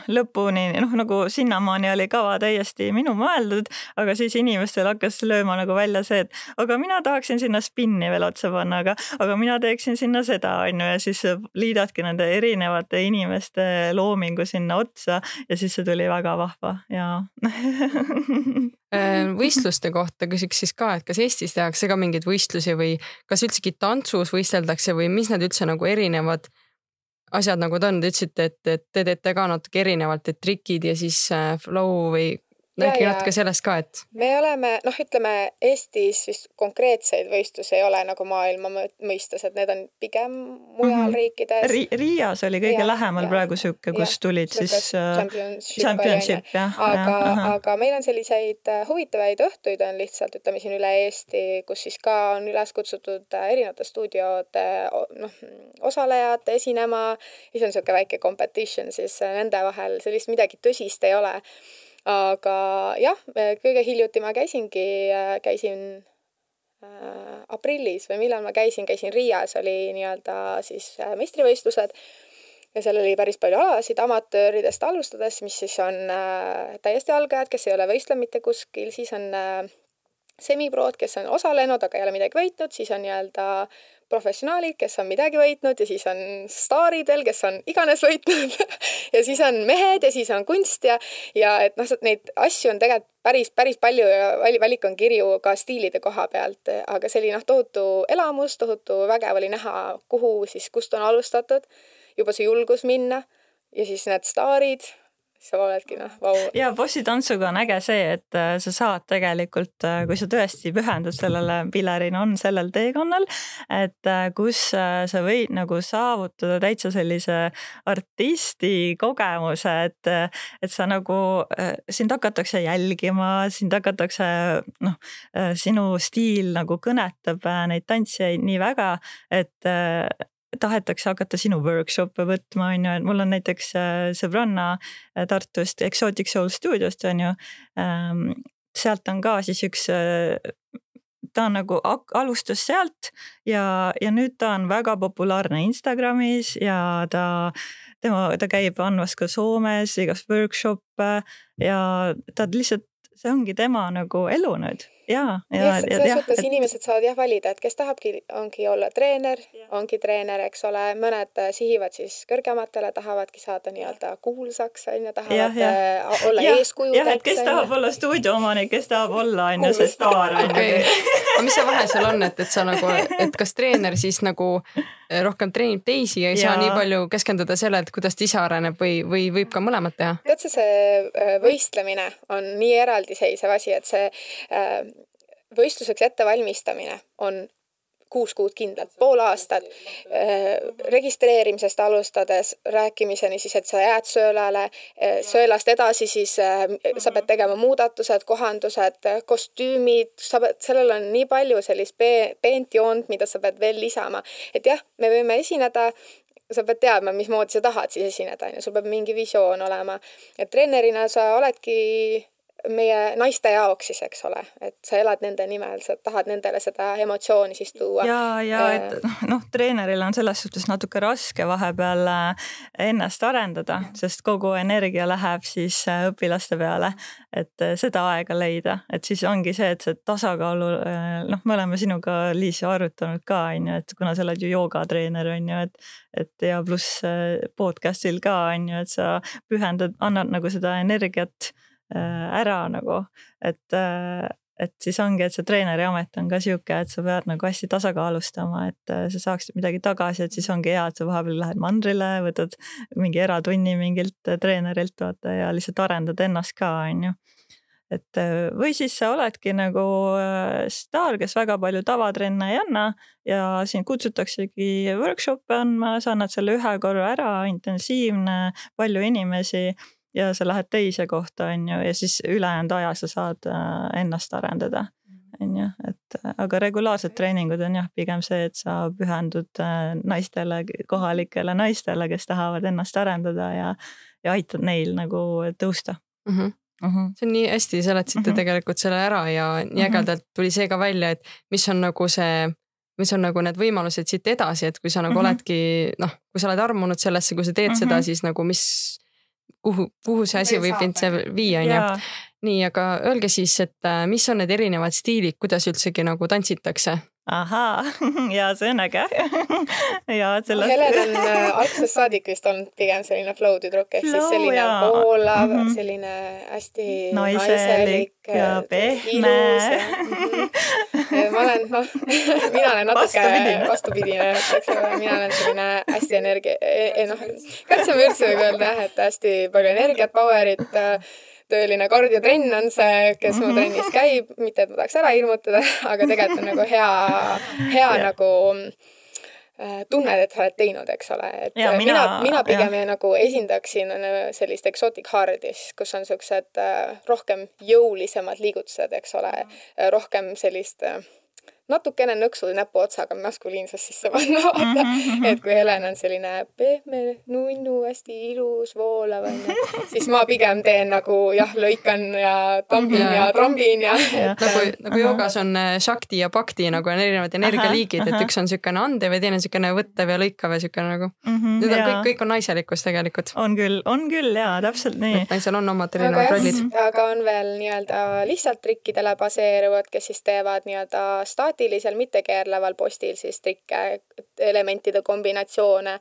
lõpuni noh, nagu sinnamaani oli kava täiesti minu mõeldud, aga siis inimestel hakkas lööma nagu välja see, et aga mina tahaksin sinna spinni veel otsa panna, aga, aga mina teeksin sinna seda, on ju, ja siis liidadki nende erinevate inimeste loomingu sinna otsa ja siis see tuli väga vahva ja Äh, võistluste kohta küsiks siis ka, et kas Eestis tehakse ka mingeid võistlusi või kas üldsegi tantsus võisteldakse või mis need üldse nagu erinevad asjad nagu ta on, te ütlesite, et, et te teete ka natuke erinevalt, et trikid ja siis äh, flow või räägi natuke sellest ka, et. me oleme, noh, ütleme Eestis vist konkreetseid võistlusi ei ole nagu maailma mõistes, et need on pigem mujal mm -hmm. riikides Ri. Riias oli kõige ja, lähemal ja, praegu sihuke, kus ja, tulid siis äh, championship, championship jah. aga, aga meil on selliseid äh, huvitavaid õhtuid on lihtsalt, ütleme siin üle Eesti, kus siis ka on üles kutsutud äh, erinevate stuudiode noh, osalejad esinema. siis on niisugune väike competition siis nende vahel, sellist midagi tõsist ei ole aga jah, kõige hiljuti ma käisingi, käisin äh, aprillis või millal ma käisin, käisin Riias, oli nii-öelda siis äh, meistrivõistlused. Ja seal oli päris palju alasid amatööridest alustades, mis siis on äh, täiesti algajad, kes ei ole võistlenud mitte kuskil, siis on äh, semiprood, kes on osalenud, aga ei ole midagi võitnud, siis on nii-öelda professionaalid, kes on midagi võitnud ja siis on staaridel, kes on iganes võitnud. Ja siis on mehed ja siis on kunst ja, ja et noh, neid asju on tegelikult päris, päris palju ja valik on kirju ka stiilide koha pealt, aga see oli noh, tohutu elamus, tohutu vägev oli näha, kuhu siis, kust on alustatud, juba see julgus minna ja siis need staarid sa oledki noh, vau. ja bossitantsuga on äge see, et äh, sa saad tegelikult, äh, kui sa tõesti pühendud sellele, Pilerin on sellel teekonnal, et äh, kus sa võid nagu saavutada täitsa sellise artisti kogemuse, et, et sa nagu, sind hakatakse jälgima, sind hakatakse noh, sinu stiil nagu kõnetab neid tantsijaid nii väga, et tahetakse hakata sinu workshop'e võtma, on ju, et mul on näiteks äh, sõbranna äh, Tartust Exotic Soul stuudiost on ju. Ähm, sealt on ka siis üks, äh, ta on nagu alustas sealt ja, ja nüüd ta on väga populaarne Instagramis ja ta, tema, ta käib andmas ka Soomes igast workshop'e ja ta lihtsalt, see ongi tema nagu elu nüüd ja, ja, ja. selles suhtes et... inimesed saavad jah valida, et kes tahabki, ongi olla treener, ongi treener, eks ole, mõned äh, sihivad siis kõrgematele, tahavadki saada nii-öelda kuulsaks on ju, tahavad ja, ja. Äh, olla eeskuju. jah, et kes tahab olla stuudioomanik, kes tahab olla on ju see staar on ju. aga mis see vahe seal on, et, et sa nagu, et kas treener siis nagu rohkem treenib teisi ja ei ja. saa nii palju keskenduda sellele, et kuidas ta ise areneb või, või võib ka mõlemat teha? tead sa, see võistlemine on nii eraldiseisev asi, et see võistluseks ettevalmistamine on kuus kuud kindlalt, pool aastat äh, registreerimisest alustades rääkimiseni siis, et sa jääd söölale, äh, söölast edasi siis äh, sa pead tegema muudatused, kohandused, kostüümid, sa pead, sellel on nii palju sellist peent joont, mida sa pead veel lisama, et jah, me võime esineda sa pead teadma, mismoodi sa tahad siis esineda, on ju, sul peab mingi visioon olema. et treenerina sa oledki meie naiste jaoks siis, eks ole, et sa elad nende nimel, sa tahad nendele seda emotsiooni siis tuua. ja, ja et äh, noh, noh, treeneril on selles suhtes natuke raske vahepeal äh, ennast arendada, sest kogu energia läheb siis äh, õpilaste peale, et seda aega leida, et siis ongi see, et see tasakaalu, noh, me oleme sinuga, Liis, ju arutanud ka on ju, et kuna sa oled ju joogatreener on ju, et, et ja pluss podcast'il ka on ju, et sa pühendad, annad nagu seda energiat ära nagu, et, äh, et siis ongi, et see treeneri amet on ka sihuke, et sa pead nagu hästi tasakaalustama, et äh, sa saaksid midagi tagasi, et siis ongi hea, et sa vahepeal lähed mandrile, võtad mingi eratunni mingilt treenerilt vaata ja lihtsalt arendad ennast ka, on ju. Et või siis sa oledki nagu staar, kes väga palju tavatrenne ei anna ja sind kutsutaksegi workshop'e andma, sa annad selle ühe korra ära, intensiivne, palju inimesi ja sa lähed teise kohta, on ju, ja siis ülejäänud aja sa saad äh, ennast arendada, on ju, et äh, aga regulaarsed treeningud on jah, pigem see, et sa pühendud äh, naistele, kohalikele naistele, kes tahavad ennast arendada ja, ja aitad neil nagu tõusta mm. -hmm. Uh -huh. see on nii hästi, seletasite mhm. -huh. tegelikult selle ära ja nii mhm. ägedalt tuli see ka välja, et mis on nagu see, mis on nagu need võimalused siit edasi, et kui sa nagu uh -huh. oledki noh, kui sa oled armunud sellesse, kui sa teed uh -huh. seda, siis nagu mis kuhu, kuhu see asi võib mind see viia, on ju. nii, aga öelge siis, et äh, mis on need erinevad stiilid, kuidas üldsegi nagu tantsitakse? Ahaa, ja see on äge ja selles. Helen on äh, algusest saadik vist olnud pigem selline flow tüdruk ehk siis selline voolav mm, -hmm. selline hästi naiselik ja, ja pehme. ma olen, noh, mina olen natuke vastupidine, vastupidine, eks ole, mina olen selline hästi energia, e, e, noh, katseme üldse võib öelda jah, et hästi palju energiat, power'it äh, tõeline kardiotrenn on see, kes mu mhm. trennis käib, mitte et ma tahaks ära hirmutada, aga tegelikult on nagu hea, hea yeah. nagu äh, tunned, et sa oled teinud, eks ole, et ja, mina, mina, mina pigem ja. nagu esindaksin äh, sellist exotic hard'is, kus on siuksed äh, rohkem jõulisemad liigutused, eks ole, rohkem sellist äh, natukene nõksu näpuotsaga maskuliinsust sisse panna, vaata mm. -hmm. et kui Helen on selline pehme, nunnu, hästi ilus, voolav onju, siis ma pigem teen nagu jah, lõikan ja tambin ja, ja trambin ja. nagu, nagu joogas on äh, shakti ja bhakti nagu on erinevad energialiigid, et üks on niisugune andev ja teine on niisugune võttev ja lõikav ja niisugune nagu mm. -hmm, Need on kõik, kõik on naiselikkus tegelikult. on küll, on küll ja täpselt nii. et naisel on omad erinevad rollid. aga on veel nii-öelda lihtsalt trikkidele baseeruvad, kes siis teevad nii-öelda staati statilisel mittekeerleval postil siis trikke, elementide kombinatsioone,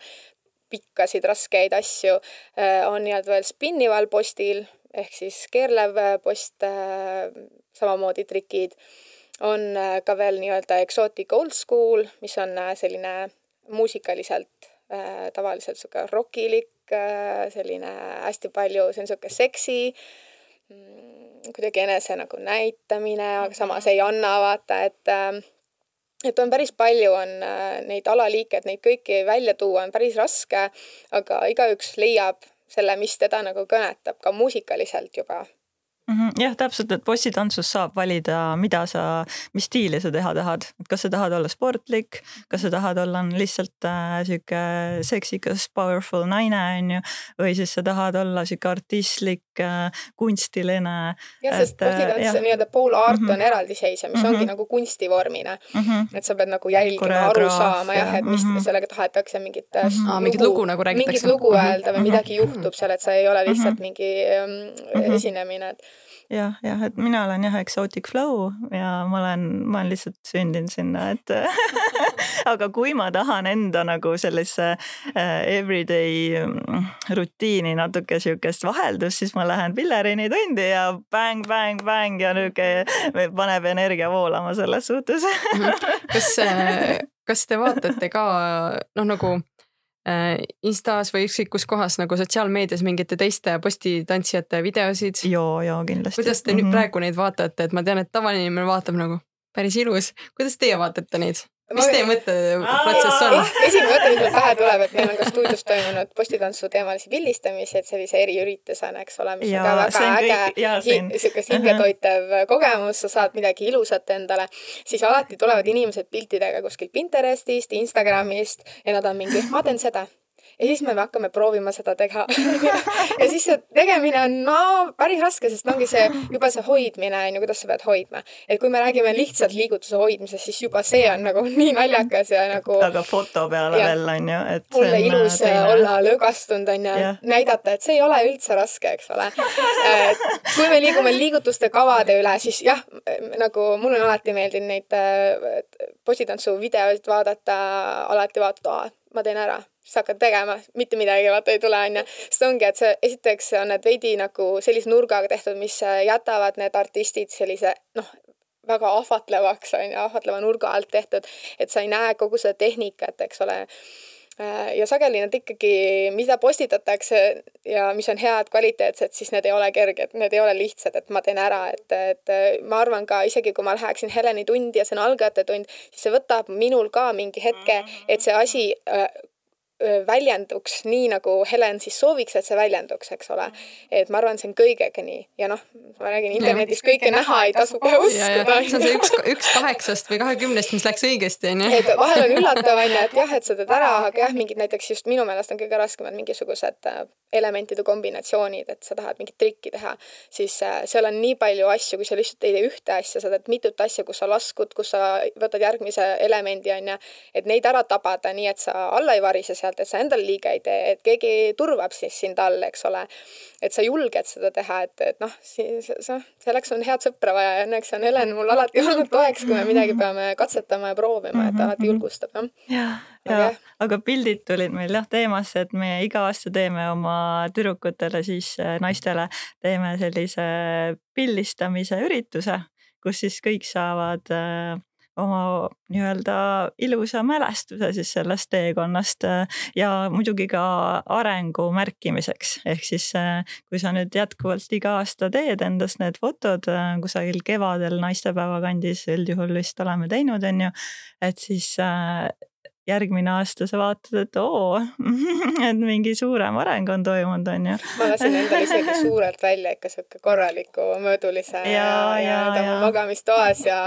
pikkasid raskeid asju, äh, on nii-öelda veel spinnival postil ehk siis keerlev post, äh, samamoodi trikid, on äh, ka veel nii-öelda exotic old school, mis on selline muusikaliselt tavaliselt sihuke rokilik, selline hästi palju, see on sihuke seksi mm, kuidagi enese nagu näitamine, aga samas ei anna, vaata, et äh, et on päris palju, on äh, neid alaliike, et neid kõiki välja tuua on päris raske, aga igaüks leiab selle, mis teda nagu kõnetab ka muusikaliselt juba. Jah, täpselt, et bossitantsus saab valida, mida sa, mis stiili sa teha tahad, et kas sa tahad olla sportlik, kas sa tahad olla lihtsalt äh, sihuke seksikas, powerful naine, on ju, või siis sa tahad olla sihuke artistlik äh,, kunstiline. jah, sest äh, bossitants nii-öelda pool art mm -hmm. on eraldiseisev, mis mm -hmm. ongi nagu kunstivormina mm. -hmm. et sa pead nagu jälgima, aru saama jah, et mis mm -hmm. sellega tahetakse mingit mm -hmm. lugu, mingit lugu nagu räägitakse. mingit lugu öelda või midagi juhtub seal, et sa ei ole lihtsalt mm -hmm. mingi um, esinemine, et jah, jah, et mina olen jah Exotic Flow ja ma olen, ma olen lihtsalt sündinud sinna, et aga kui ma tahan enda nagu sellesse uh, everyday mm, rutiini natuke sihukest vaheldust, siis ma lähen Pillerini tundi ja bäng, bäng, bäng ja nihuke paneb energia voolama selles suhtes mhm. kas kas te vaatate ka noh, nagu äh, Instas või ükskõik kus kohas nagu sotsiaalmeedias mingite teiste postitantsijate videosid? joo, joo kindlasti. kuidas te mm -hmm. nüüd mhm. praegu neid vaatate, et ma tean, et tavaline inimene vaatab nagu päris ilus, kuidas teie vaatate neid? Mis teie mõtteprotsess on? esimene mõte, mis mul pähe tuleb, et meil on ka stuudios toimunud postitantsu teemalisi pildistamisi, et sellise eriüritusena, eks ole, mis ja, on ka väga äge, sihuke hingetoitev kogemus, sa saad midagi ilusat endale, siis alati tulevad inimesed piltidega kuskilt Pinterestist, Instagramist ja nad on mingi, ma teen seda ja siis me hakkame proovima seda teha ja siis see tegemine on no päris raske, sest ongi see juba see hoidmine on ju, kuidas sa pead hoidma. et kui me räägime lihtsalt liigutuse hoidmisest, siis juba see on nagu nii naljakas ja nagu. aga foto peale ja, veel on ju, et. mulle äh, ilus teine. olla lõõgastunud on ju, näidata, et see ei ole üldse raske, eks ole. kui me liigume liigutuste kavade üle, siis jah, nagu mul on alati meeldinud neid postitantsu videoid vaadata, alati vaadata, ma teen ära siis hakkad tegema, mitte midagi vaata ei tule, onju. sest ongi, et see, esiteks on need veidi nagu sellise nurgaga tehtud, mis jätavad need artistid sellise noh, väga ahvatlevaks, onju, ahvatleva nurga alt tehtud, et sa ei näe kogu seda tehnikat, eks ole äh, ja sageli nad ikkagi, mida postitatakse ja mis on head, kvaliteetsed, siis need ei ole kerged, need ei ole lihtsad, et ma teen ära, et, et ma arvan ka isegi kui ma läheksin Heleni tundi ja see on algajate tund, siis see võtab minul ka mingi hetke, et see asi äh, väljenduks nii, nagu Helen siis sooviks, et see väljenduks, eks ole. et ma arvan, see on kõigega nii ja noh, ma räägin internetis kõike, kõike näha ei tasu kohe uskuda. see on see üks, üks kaheksast või kahekümnest, mis läks õigesti, onju. et vahel on üllatav, onju, et jah, et sa teed ära, aga jah, mingid näiteks just minu meelest on kõige raskemad mingisugused äh, elementide kombinatsioonid, et sa tahad mingit trikki teha, siis äh, seal on nii palju asju, kui sa lihtsalt ei tee ühte asja, sa teed mitut asja, kus sa laskud, kus sa võtad järgmise elemendi, onju, et neid ära tabada nii, et sa alla ei varise seal sealt, et sa endale liiga ei tee, et keegi turvab siis sind all, eks ole. et sa julged seda teha, et, et noh, siis noh, selleks on head sõpra vaja ja õnneks on Helen mul alati olnud toeks, kui me midagi peame katsetama ja proovima, et alati julgustab jah. Ja, ja, aga pildid tulid meil jah teemasse, et me iga aasta teeme oma tüdrukutele siis äh, naistele. Teeme sellise pildistamise ürituse, kus siis kõik saavad äh, oma nii-öelda ilusa mälestuse siis sellest teekonnast äh, ja muidugi ka arengu märkimiseks. ehk siis kui sa nüüd jätkuvalt iga aasta teed endast need fotod kusagil kevadel naistepäeva kandis üldjuhul vist oleme teinud, on ju, et siis järgmine aasta sa vaatad, et oo, et mingi suurem areng on toimunud, on ju. ma lasin endale isegi suurelt välja ikka sihuke korraliku mõõdulise ja, ja, ja, ja magamistoas ja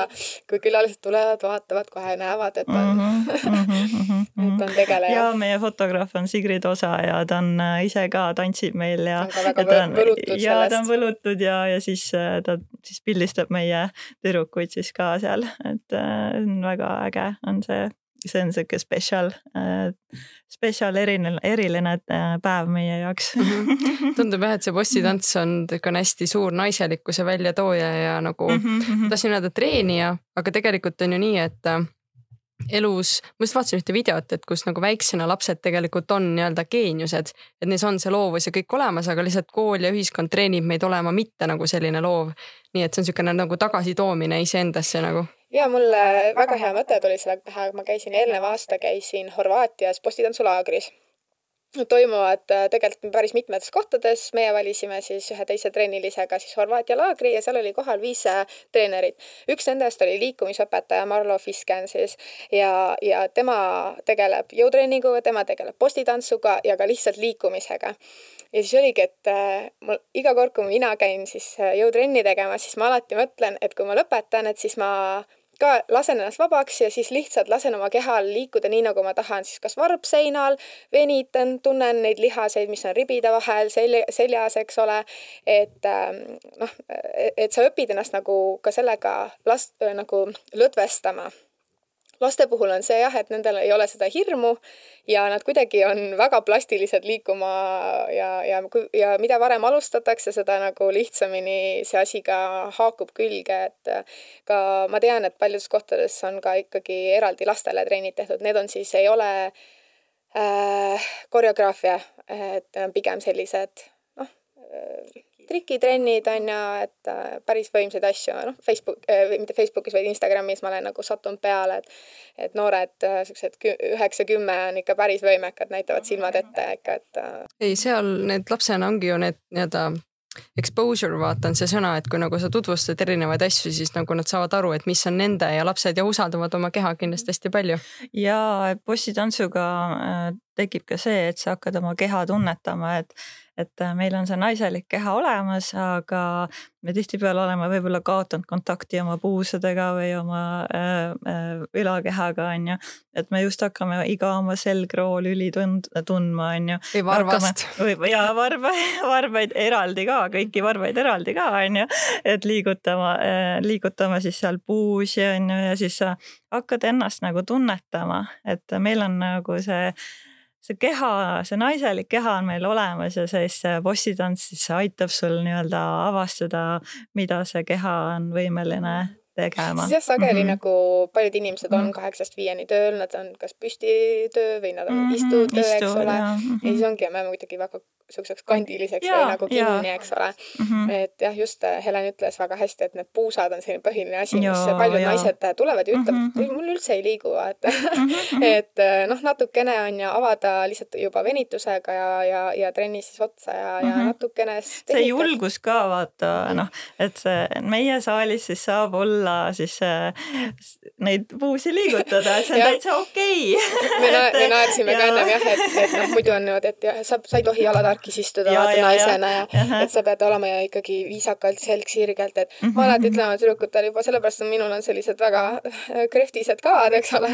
kui külalised tulevad, vaatavad, kohe näevad, et on mm, -hmm, mm -hmm, et on tegeleja. ja meie fotograaf on Sigrid Osa ja ta on äh, ise ka tantsib meil ja. ta on ka väga võlutud sellest. ja ta on võlutud ja, ja siis äh, ta siis pildistab meie tüdrukuid siis ka seal, et äh, väga äge on see see on sihuke spetsial äh,, spetsial eriline, eriline äh, päev meie jaoks. -hmm. tundub jah, et see bossitants on niisugune hästi suur naiselikkuse väljatooja ja nagu mm, -hmm. tahtsin öelda treenija, aga tegelikult on ju nii, et äh, elus, ma just vaatasin ühte videot, et kus nagu väiksena lapsed tegelikult on nii-öelda geeniused, et neis on see loovus ja kõik olemas, aga lihtsalt kool ja ühiskond treenib meid olema mitte nagu selline loov. nii et see on niisugune nagu tagasitoomine iseendasse nagu ja mulle väga hea mõte tuli sellega teha, ma käisin eelneva aasta käisin Horvaatias postitantslaagris toimuvad äh, tegelikult päris mitmetes kohtades, meie valisime siis ühe teise treenilisega siis Horvaatia laagri ja seal oli kohal viis äh, treenerit. üks nendest oli liikumisõpetaja Marlo Fisken siis ja, ja tema tegeleb jõutreeninguga, tema tegeleb postitantsuga ja ka lihtsalt liikumisega. ja siis oligi, et äh, mul iga kord, kui mina käin siis jõutrenni tegemas, siis ma alati mõtlen, et kui ma lõpetan, et siis ma ka lasen ennast vabaks ja siis lihtsalt lasen oma kehal liikuda nii, nagu ma tahan, siis kas varbseinal, venitan, tunnen neid lihaseid, mis on ribide vahel, selja, seljas, eks ole. et ähm, noh, et sa õpid ennast nagu ka sellega last nagu lõdvestama laste puhul on see jah, et nendel ei ole seda hirmu ja nad kuidagi on väga plastilised liikuma ja, ja, ja mida varem alustatakse, seda nagu lihtsamini see asi ka haakub külge, et ka ma tean, et paljudes kohtades on ka ikkagi eraldi lastele trennid tehtud, need on siis, ei ole äh, koreograafia, et pigem sellised noh äh,, trikitrennid on ju, et äh, päris võimsaid asju, noh, Facebook äh,, mitte Facebookis, vaid Instagramis ma olen nagu sattunud peale, et et noored äh, siuksed üheksa-kümme on ikka päris võimekad, näitavad silmad ette ikka, et ei, seal need lapsena ongi ju need nii-öelda exposure vaata on see sõna, et kui nagu sa tutvustad erinevaid asju, siis nagu nad saavad aru, et mis on nende ja lapsed ja usaldavad oma keha kindlasti hästi palju. ja bossitantsuga tekib ka see, et sa hakkad oma keha tunnetama, et et äh, meil on see naiselik keha olemas, aga me tihtipeale oleme võib-olla kaotanud kontakti oma puusadega või oma äh, äh, ülakehaga, on ju. et me just hakkame iga oma selgroolüli tund-, tundma, on ju. või varvast. või ja varba, varbaid eraldi ka, kõiki varbaid eraldi ka, on ju. et liigutama äh,, liigutama siis seal puusi, on ju, ja siis sa hakkad ennast nagu tunnetama, et meil on nagu see see keha, see naiselik keha on meil olemas ja siis see bossitants siis aitab sul nii-öelda avastada, mida see keha on võimeline tegema. siis jah, sageli mm -hmm. nagu paljud inimesed on mhm. kaheksast viieni tööl, nad on kas püstitöö või nad on mm -hmm. istutöö, eks ole. ja siis ongi, me muidugi väga siukseks kandiliseks ja, või nagu kinni, eks ole mm. -hmm. et jah, just äh, Helen ütles väga hästi, et need puusad on selline põhiline asi, mis paljud ja. naised äh, tulevad ja ütlevad mm, -hmm. mul üldse ei liigu, et mm, -hmm. et noh, natukene on ju avada lihtsalt juba venitusega ja, ja, ja trennis siis otsa ja mm, -hmm. ja mhm. natukene. see julgus ka vaata noh, et see meie saalis siis saab olla siis äh, neid puusi liigutada, et see on täitsa okei okay. me, na me naersime ka ennem jah, et, et noh, muidu on niimoodi, et jah, sa, sa ei tohi jalad parkis istuda vaata naisena ja, ja, ja et sa pead olema ja ikkagi viisakalt, selg sirgelt, et mm -hmm. ma alati ütlen oma tüdrukutele juba sellepärast, et minul on sellised väga äh, krehtised kaad, eks ole,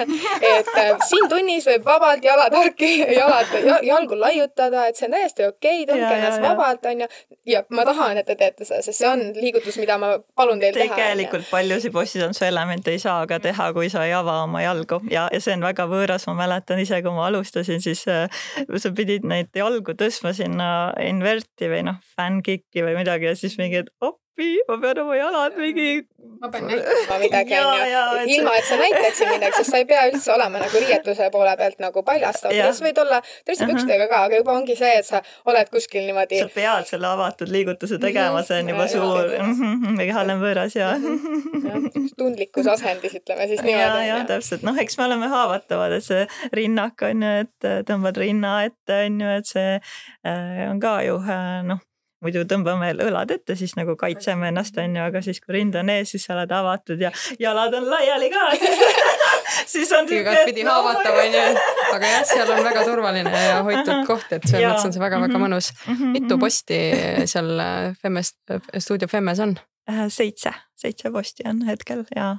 et äh, siin tunnis võib vabalt jalad harki, jalad, jalgu laiutada, et see on täiesti okei okay,, tundke ennast vabalt, onju. ja ma tahan, et te teete seda, sest see on liigutus, mida ma palun teil teha. tegelikult paljusid bossitantsu elemente ei saa ka teha, kui sa ei ava oma jalgu ja, ja see on väga võõras, ma mäletan ise, kui ma alustasin, siis äh, sa pidid neid jalgu tõstma sinna sinna inverti või noh, fänn-kicki või midagi ja siis mingi, et appi, ma pean oma jalad mingi. ma pean näitama midagi onju, ilma et sa näitaksid midagi, sest sa ei pea üldse olema nagu riietuse poole pealt nagu paljastav, sa võid olla dressipükstega ka, aga juba ongi see, et sa oled kuskil niimoodi. sa pead selle avatud liigutuse tegema, see on juba suur, kehal on võõras ja. tundlikus asendis, ütleme siis niimoodi. ja, ja täpselt, noh, eks me oleme haavatavad, et see rinnak on ju, et tõmbad rinna ette on ju, et see äh, on ka ju äh, noh muidu tõmbame õlad ette, siis nagu kaitseme ennast, onju, aga siis kui rind on ees, siis sa oled avatud ja jalad on laiali ka, siis siis on igatpidi no, haavatav onju, aga jah, seal on väga turvaline ja hoitud koht, et selles mõttes on see väga-väga mhm. mõnus. Mhm, mitu mhm. posti seal Femmes, stuudio Femmes on? Äh, seitse, seitse posti on hetkel ja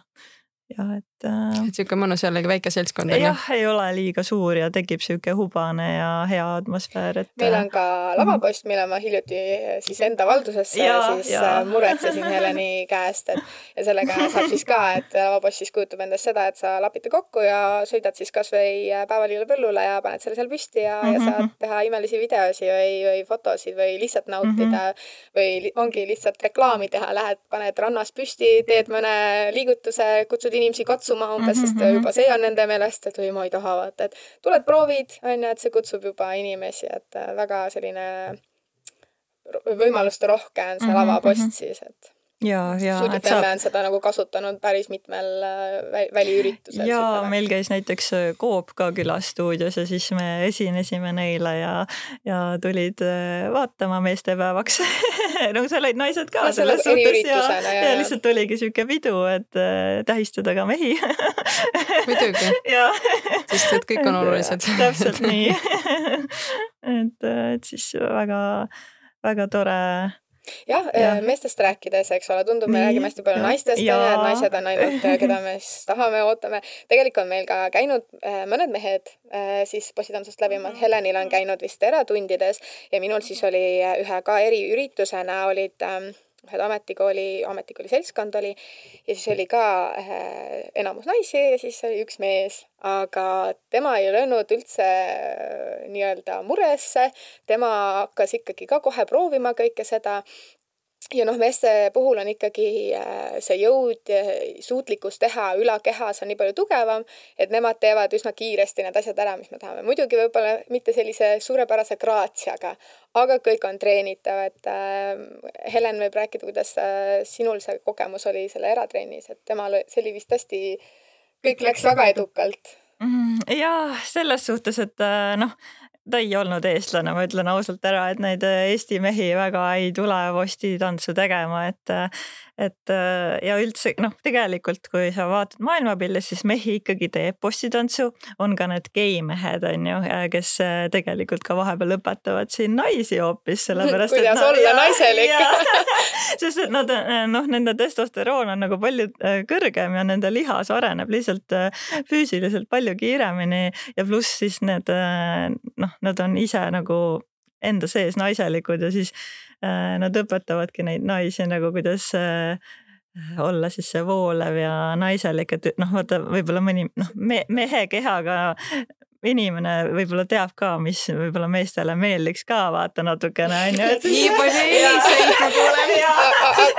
ja et äh,. Et sihuke mõnus jällegi väike seltskond on ju? jah, ei ole liiga suur ja tekib sihuke hubane ja hea atmosfäär, et. meil on ka lavapost, mille ma hiljuti siis enda valdusesse ja, siis ja. Äh, muretsesin Heleni käest, et ja sellega saab siis ka, et lavapost siis kujutab endast seda, et sa lapid ta kokku ja sõidad siis kasvõi päevalille põllule ja paned selle seal püsti ja mm, -hmm. ja saad mhm. teha imelisi videosi või, või fotosid või lihtsalt nautida mm -hmm. või ongi lihtsalt reklaami teha, lähed, paned rannas püsti, teed mõne liigutuse, kutsud inimesi katsuma umbes mm, -hmm. sest mhm, juba see on nende meelest, et oi, ma ei taha vaata, et tuled proovid, on ju, et see kutsub juba inimesi, et äh, väga selline võimaluste rohke on see -hmm. lavapost mhm. siis, et saab... on seda nagu kasutanud päris mitmel äh, väliüritusel. ja meil käis näiteks äh, Coop ka külas stuudios ja siis me esinesime neile ja, ja tulid äh, vaatama meestepäevaks no seal olid naised ka no, selles suhtes ja, ja, ja lihtsalt oligi sihuke pidu, et tähistada ka mehi. Muidugi. Sest et kõik on olulised. täpselt nii. Et, et siis väga, väga tore jah ja. Äh, meestest rääkides, eks ole, tundub, me räägime hästi palju ja. naistest ja et naised on ainult, äh, keda me siis tahame, ootame. tegelikult on meil ka käinud äh, mõned mehed siis bossitantsust läbimas. Helenil on käinud vist eratundides ja minul siis oli ühe ka eriüritusena olid ähm, ühed ametikooli, ametikooli seltskond oli ja siis oli ka äh, enamus naisi ja siis oli üks mees, aga tema ei löönud üldse äh, nii-öelda muresse, tema hakkas ikkagi ka kohe proovima kõike seda ja noh, meeste puhul on ikkagi äh, see jõud ja suutlikkus teha ülakehas on nii palju tugevam, et nemad teevad üsna kiiresti need asjad ära, mis me tahame. muidugi võib-olla mitte sellise suurepärase graatsiaga, aga kõik on treenitav, et äh, Helen võib rääkida, kuidas äh, sinul see kogemus oli selle eratrennis, et temal, see oli vist hästi, kõik läks väga edukalt. mm, ja selles suhtes, et äh, noh, ta ei olnud eestlane, ma ütlen ausalt ära, et neid Eesti mehi väga ei tule postitantsu tegema, et et äh, ja üldse noh, tegelikult kui sa vaatad maailmapildis, siis mehi ikkagi teeb postitantsu, on ka need geimehed on ju, kes äh, tegelikult ka vahepeal õpetavad siin naisi hoopis sellepärast. kuidas nad, olla ja, naiselik sest et nad äh, noh, nende testosteroon on nagu palju kõrgem ja nende lihas areneb lihtsalt füüsiliselt palju kiiremini ja pluss siis need noh, nad on ise nagu enda sees naiselikud ja siis äh, nad õpetavadki neid naisi nagu, kuidas äh, olla siis see voolev ja naiselik, et noh, vaata võib-olla mõni noh me,, mehe kehaga inimene võib-olla teab ka, mis võib-olla meestele meeldiks ka vaata natukene onju. nii palju eeliseid ma kuulen.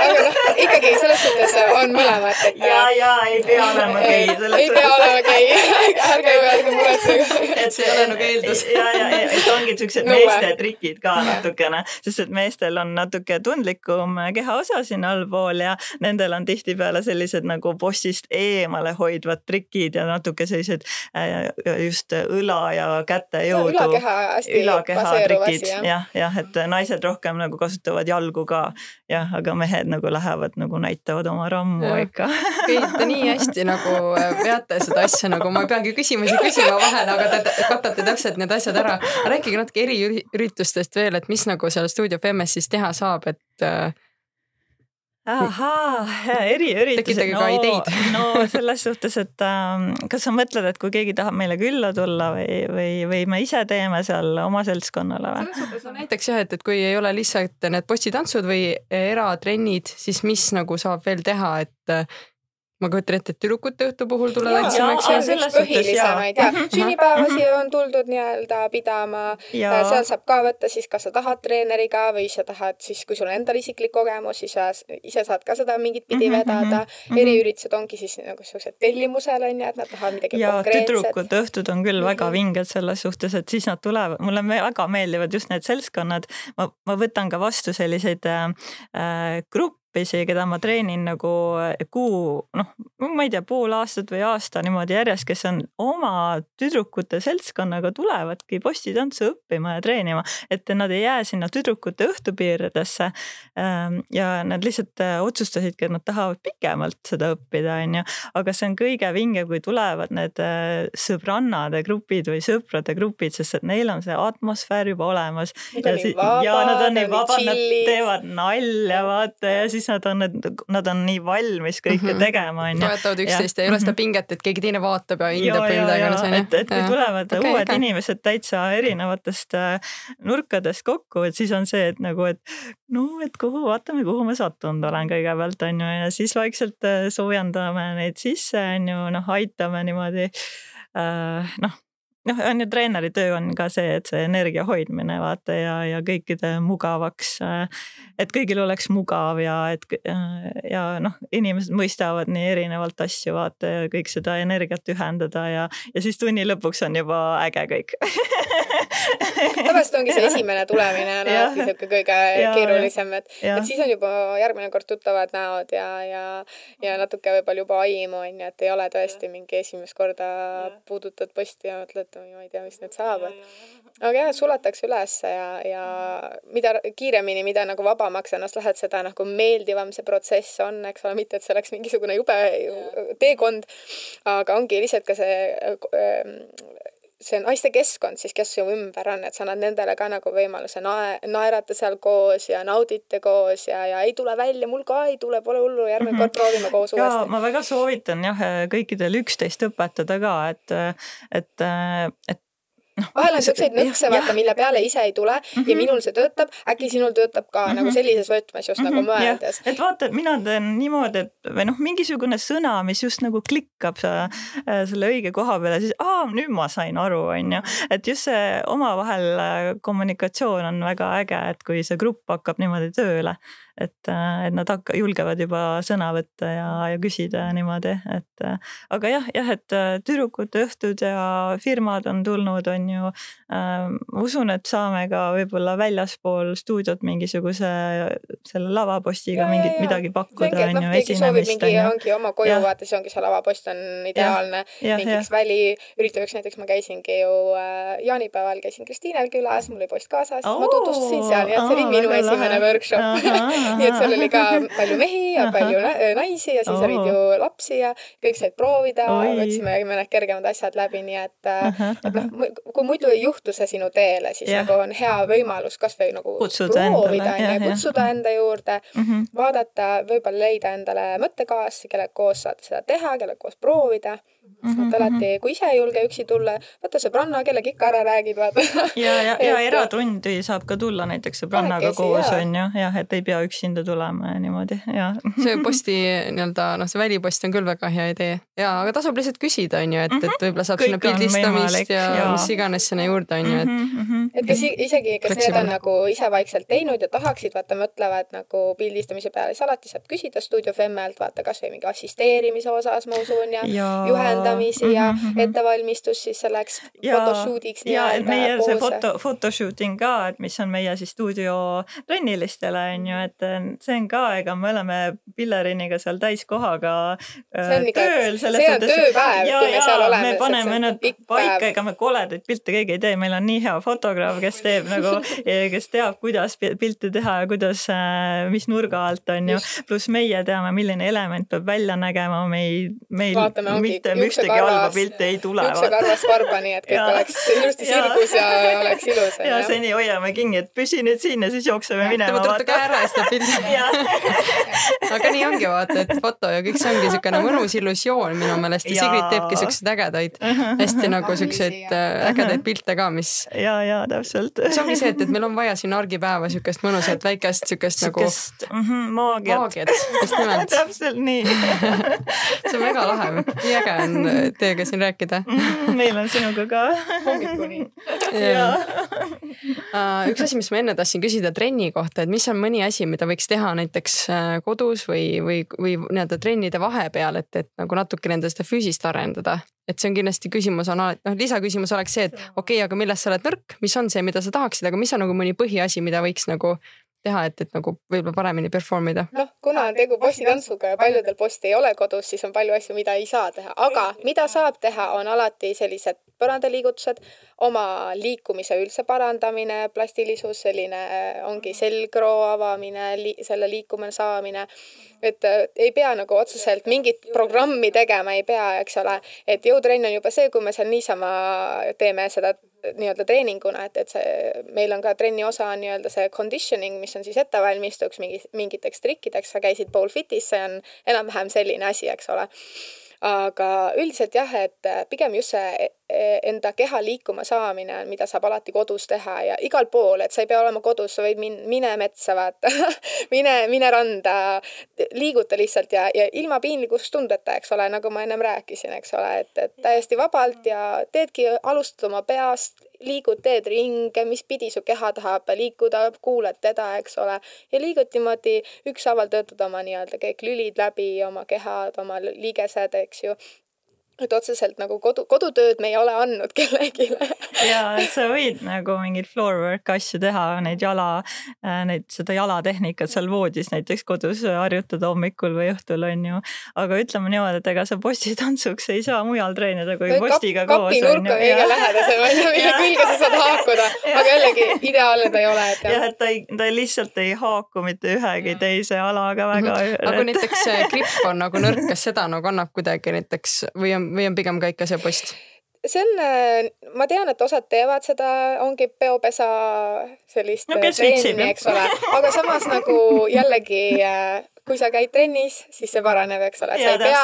aga noh, ikkagi selles suhtes on mõlemat, et. ja, ja ei pea olema gei. ei pea olema gei, ärge, ärge muretsege. et see ei ole nagu eeldus. ja, ja, et ongi siuksed meeste trikid ka natukene, sest et meestel on natuke tundlikum kehaosa siin allpool ja nendel on tihtipeale sellised nagu bossist eemale hoidvad trikid ja natuke sellised äh, just õla ja käte jõudu. ülakeha hästi baseeruv asi jah. jah, jah, et naised rohkem nagu kasutavad jalgu ka jah, aga mehed nagu lähevad nagu näitavad oma rammu ja. ikka. Te nii hästi nagu äh, veate seda asja nagu ma ei peagi küsimusi küsima vahele, aga te katate täpselt need asjad ära. rääkige natuke eriüritustest veel, et mis nagu seal Stuudio Femmes siis teha saab, et äh, ahaa, eriüritused. tekitage ka no, ideid. no selles suhtes, et ähm, kas sa mõtled, et kui keegi tahab meile külla tulla või, või, või me ise teeme seal oma seltskonnale või? selles suhtes no näiteks jah, et, et kui ei ole lihtsalt need postitantsud või eratrennid, siis mis nagu saab veel teha, et ma kujutan ette, et tüdrukute õhtu puhul tulla tantsima, eks ju. sünnipäevasi on tuldud nii-öelda pidama. seal saab ka võtta siis, kas sa tahad treeneriga või sa tahad siis, kui sul on endal isiklik kogemus, siis sa ise saad ka seda mingit pidi mhm, vedada. Mhm. eriüritused ongi siis nagu siuksed tellimusel on ju, et nad tahavad midagi ja, konkreetset. tüdrukute õhtud on küll väga mhm. vinged selles suhtes, et siis nad tulevad, mulle väga meeldivad just need seltskonnad. ma, ma võtan ka vastu selliseid äh, äh gruppe õppisi, keda ma treenin nagu eh, kuu, noh, ma ei tea, pool aastat või aasta niimoodi järjest, kes on oma tüdrukute seltskonnaga tulevadki postitantsu õppima ja treenima, et nad ei jää sinna tüdrukute õhtupiiridesse. Ehm, ja nad lihtsalt eh, otsustasidki, et nad tahavad pikemalt seda õppida, on ju, aga see on kõige vingem, kui tulevad need eh, sõbrannade grupid või sõprade grupid, sest et neil on see atmosfäär juba olemas. ja, ja nad on nii vabad, nad teevad nalja, vaata ja siis siis nad on, nad on nii valmis kõike mm -hmm. tegema, onju. toetavad üksteist ja ei ole seda mhm. pinget, et keegi teine vaatab ja hindab või midagi iganes, onju. et, et kui tulevad okay, uued okay. inimesed täitsa erinevatest äh, nurkadest kokku, et siis on see, et nagu, et no, et kuhu, vaatame, kuhu ma sattunud olen kõigepealt, onju, ja siis vaikselt äh, soojendame neid sisse, onju, noh, aitame niimoodi äh, noh noh, on ju treeneri töö on ka see, et see energia hoidmine vaata ja, ja kõikide mugavaks, äh, et kõigil oleks mugav ja et äh, ja noh, inimesed mõistavad nii erinevalt asju vaata ja kõik seda energiat ühendada ja, ja siis tunni lõpuks on juba äge kõik. Tavaliselt ongi see esimene tulemine on alati sihuke kõige ja, keerulisem, et, et siis on juba järgmine kord tuttavad näod ja, ja, ja natuke võib-olla juba aimu on ju, et ei ole tõesti mingi esimest korda puudutad posti ja mõtled, et ma ei tea, mis nüüd saab, et aga jah, suletakse ülesse ja, ja mida kiiremini, mida nagu vabamaks ennast lähed, seda nagu meeldivam see protsess on, eks ole, mitte et see oleks mingisugune jube teekond, aga ongi lihtsalt ka see ähm, see naiste keskkond siis, kes su ümber on, et sa annad nendele ka nagu võimaluse nae-, naerata seal koos ja naudite koos ja, ja ei tule välja, mul ka ei tule, pole hullu, järgmine mm -hmm. kord proovime koos ja, uuesti. ma väga soovitan jah, kõikidel üksteist õpetada ka, et, et, et. Vahel on siukseid nõkse, vaata, mille peale ise ei tule mm -hmm. ja mhm. minul see töötab, äkki sinul töötab ka mm -hmm. nagu sellises võtmes just mm -hmm. nagu mhm, mõeldes. et vaata, mina teen niimoodi, et või noh, mingisugune sõna, mis just nagu klikkab sa, äh, selle õige koha peale, siis aa, nüüd ma sain aru, on ju. et just see omavahel äh, kommunikatsioon on väga äge, et kui see grupp hakkab niimoodi tööle et, et nad hakka-, julgevad juba sõna võtta ja, ja küsida ja niimoodi, et aga jah, jah, et tüdrukute õhtud ja firmad on tulnud, on ju äh,. usun, et saame ka võib-olla väljaspool stuudiot mingisuguse selle lavapostiga ja, mingit ja, midagi pakkuda, on ju, esinemist. ongi oma koju, vaata, siis ongi see lavapost on ideaalne. Mingiks väli ürituseks, näiteks ma käisingi ju äh, jaanipäeval käisin Kristiinel külas, mul oli post kaasas oh,, ma tutvustasin seal, et see oli minu esimene workshop nii et seal oli ka palju mehi ja palju naisi ja siis oh. olid ju lapsi ja kõik said proovida, võtsime mõned kergemad asjad läbi, nii et, äh, et noh, kui muidu ei juhtu see sinu teele, siis yeah. nagu on hea võimalus kasvõi nagu kutsuda proovida onju, kutsuda enda juurde mm, -hmm. vaadata, võib-olla leida endale mõttekaaslasi, kellega koos saad seda teha, kellega koos proovida Mm -hmm. et alati, mhm. kui ise ei julge üksi tulla, võta sõbranna, kellega ikka ära räägid, vaata. ja, ja, ja eratundi saab ka tulla näiteks sõbrannaga koos on ju, jah, et ei pea üksinda tulema ja niimoodi ja. see posti nii-öelda noh, see välipost on küll väga hea idee ja, aga tasub lihtsalt küsida, on ju, et mm, -hmm. et mhm. võib-olla saab Kõik sinna pildistamist ja, ja mis iganes sinna juurde on ju, et mm. -hmm. et kes isegi, kes need on nagu ise vaikselt teinud ja tahaksid, vaata, mõtlevad nagu pildistamise peale, siis alati saab küsida Stuudio Femmelt, vaata kasvõi mingi assisteerimise osas, ma usun ja, ja juhend kujundamisi ja mm -hmm. ettevalmistus siis selleks photoshoot'iks. ja, et meie poose. see foto, photoshooting ka, et mis on meie siis stuudio trennilistele on ju, et see on ka, ega me oleme Pilleriniga seal täiskohaga äh, tööl. see on tööpäev, kui me seal oleme. me paneme nad paika, ega me koledaid pilte keegi ei tee, meil on nii hea fotograaf, kes teeb nagu, kes teab, kuidas pilte teha ja kuidas, äh, mis nurga alt on ju. pluss meie teame, milline element peab välja nägema, me ei, meil Vaatame, mitte ühtegi halba pilti ei tule. juuksekarvas varbani, et kõik oleks ilusti sirgus ja oleks ilus. ja seni hoiame kinni, et püsi nüüd siin ja siis jookseme minema. tõmbate käe ära ja siis teeb pildi. aga nii ongi vaata, et foto ja kõik see ongi niisugune mõnus illusioon minu meelest ja, Sigrid teebki siukseid ägedaid, hästi nagu siukseid äh, ägedaid pilte ka, mis. ja, ja täpselt. see ongi see, et, et meil on vaja siin argipäeva siukest mõnusat väikest siukest nagu. -hmm, maagiat. maagiat, just nimelt täpselt nii see on väga lahe, nii äge on teiega siin rääkida. Mm,. meil on sinuga ka. hommikuni. Uh, üks asi, mis ma enne tahtsin küsida trenni kohta, et mis on mõni asi, mida võiks teha näiteks äh, kodus või, või, või nii-öelda trennide vahepeal, et, et nagu natuke nende seda füüsist arendada? Et see on kindlasti küsimus on alati, noh, lisaküsimus oleks see, et okei okay,, aga milles sa oled nõrk, mis on see, mida sa tahaksid, aga mis on nagu mõni põhiasi, mida võiks nagu teha, et, et nagu võib-olla paremini perform ida? noh, kuna on tegu postitantsuga ja paljudel posti ei ole kodus, siis on palju asju, mida ei saa teha, aga mida saab teha, on alati sellised põrandaliigutused, oma liikumise üldse parandamine, plastilisus, selline ongi selgroo avamine li,, selle liikuma saamine. et äh, ei pea nagu otseselt mingit programmi tegema, ei pea, eks ole, et jõutrenn on juba see, kui me seal niisama teeme seda nii-öelda treeninguna, et, et see, meil on ka trenni osa on nii-öelda see conditioning, mis on siis ettevalmistuks mingi, mingiteks trikkideks, sa käisid pole fit'is, see on enam-vähem selline asi, eks ole. Aga üldiselt jah, et pigem just see enda keha liikuma saamine mida saab alati kodus teha ja igal pool, et sa ei pea olema kodus, sa võid min-, mine metsa, vaata. Mine, mine randa, liiguta lihtsalt ja, ja ilma piinlikkustundeta, eks ole, nagu ma ennem rääkisin, eks ole, et, et täiesti vabalt ja teedki, alustad oma peast, liigud, teed ringe, mis pidi su keha tahab liikuda, kuulad teda, eks ole, ja liigud niimoodi ükshaaval töötad oma nii-öelda kõik lülid läbi, oma kehad, oma liigesed, eks ju et otseselt nagu kodu, kodutööd me ei ole andnud kellelegi. ja, et sa võid nagu mingeid floor work asju teha, neid jala, äh, neid, seda jalatehnikat seal voodis näiteks kodus harjutada hommikul või õhtul on ju. aga ütleme niimoodi, et ega sa postitantsuks ei saa mujal treenida kui või postiga kap, koos. kapinurk on kõige lähedasem, mille külge sa saad haakuda, aga jällegi ideaalne ta ei ole, jah. et ta ei, ta lihtsalt ei haaku mitte ühegi teise alaga väga mm. -hmm. aga näiteks gripp on nagu nõrk, kas seda nagu annab kuidagi näiteks või on või on pigem ka ikka see post? äh, ma tean, et osad teevad seda, ongi peopesa sellist no, treeni, eks ole, aga samas nagu jällegi äh, kui sa käid trennis, siis see paraneb, eks ole, sa ei pea,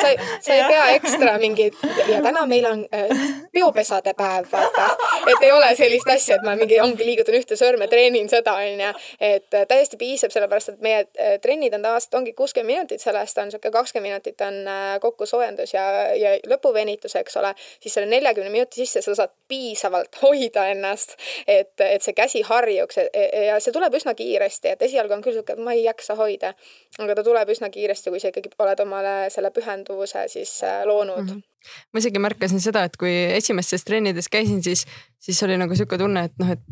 sa, sa ei pea ekstra mingit ja täna meil on äh, peopesade päev, vaata. et ei ole sellist asja, et ma mingi ongi liigutan ühte sõrme, treenin seda onju, et äh, täiesti piisab, sellepärast et meie äh, trennid on tavaliselt ongi kuuskümmend minutit, sellest on sihuke kakskümmend minutit on kokku soojendus ja, ja lõpuvenitus, eks ole, siis selle neljakümne minuti sisse sa saad piisavalt hoida ennast, et, et see käsi harjuks ja see tuleb üsna kiiresti, et esialgu on küll sihuke, et ma ei jaksa hoida, aga ta tuleb üsna kiiresti, kui sa ikkagi oled omale selle pühenduvuse siis loonud mm. -hmm ma isegi märkasin seda, et kui esimestes trennides käisin, siis, siis oli nagu sihuke tunne, et noh, et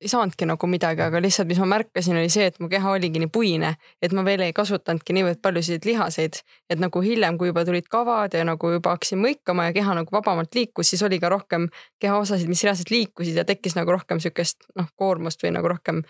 ei saanudki nagu midagi, aga lihtsalt, mis ma märkasin, oli see, et mu keha oligi nii puine, et ma veel ei kasutanudki niivõrd paljusid lihaseid, et nagu hiljem, kui juba tulid kavad ja nagu juba hakkasin mõikama ja keha nagu vabamalt liikus, siis oli ka rohkem kehaosasid, mis reaalselt liikusid ja tekkis nagu rohkem sihukest noh, koormust või nagu rohkem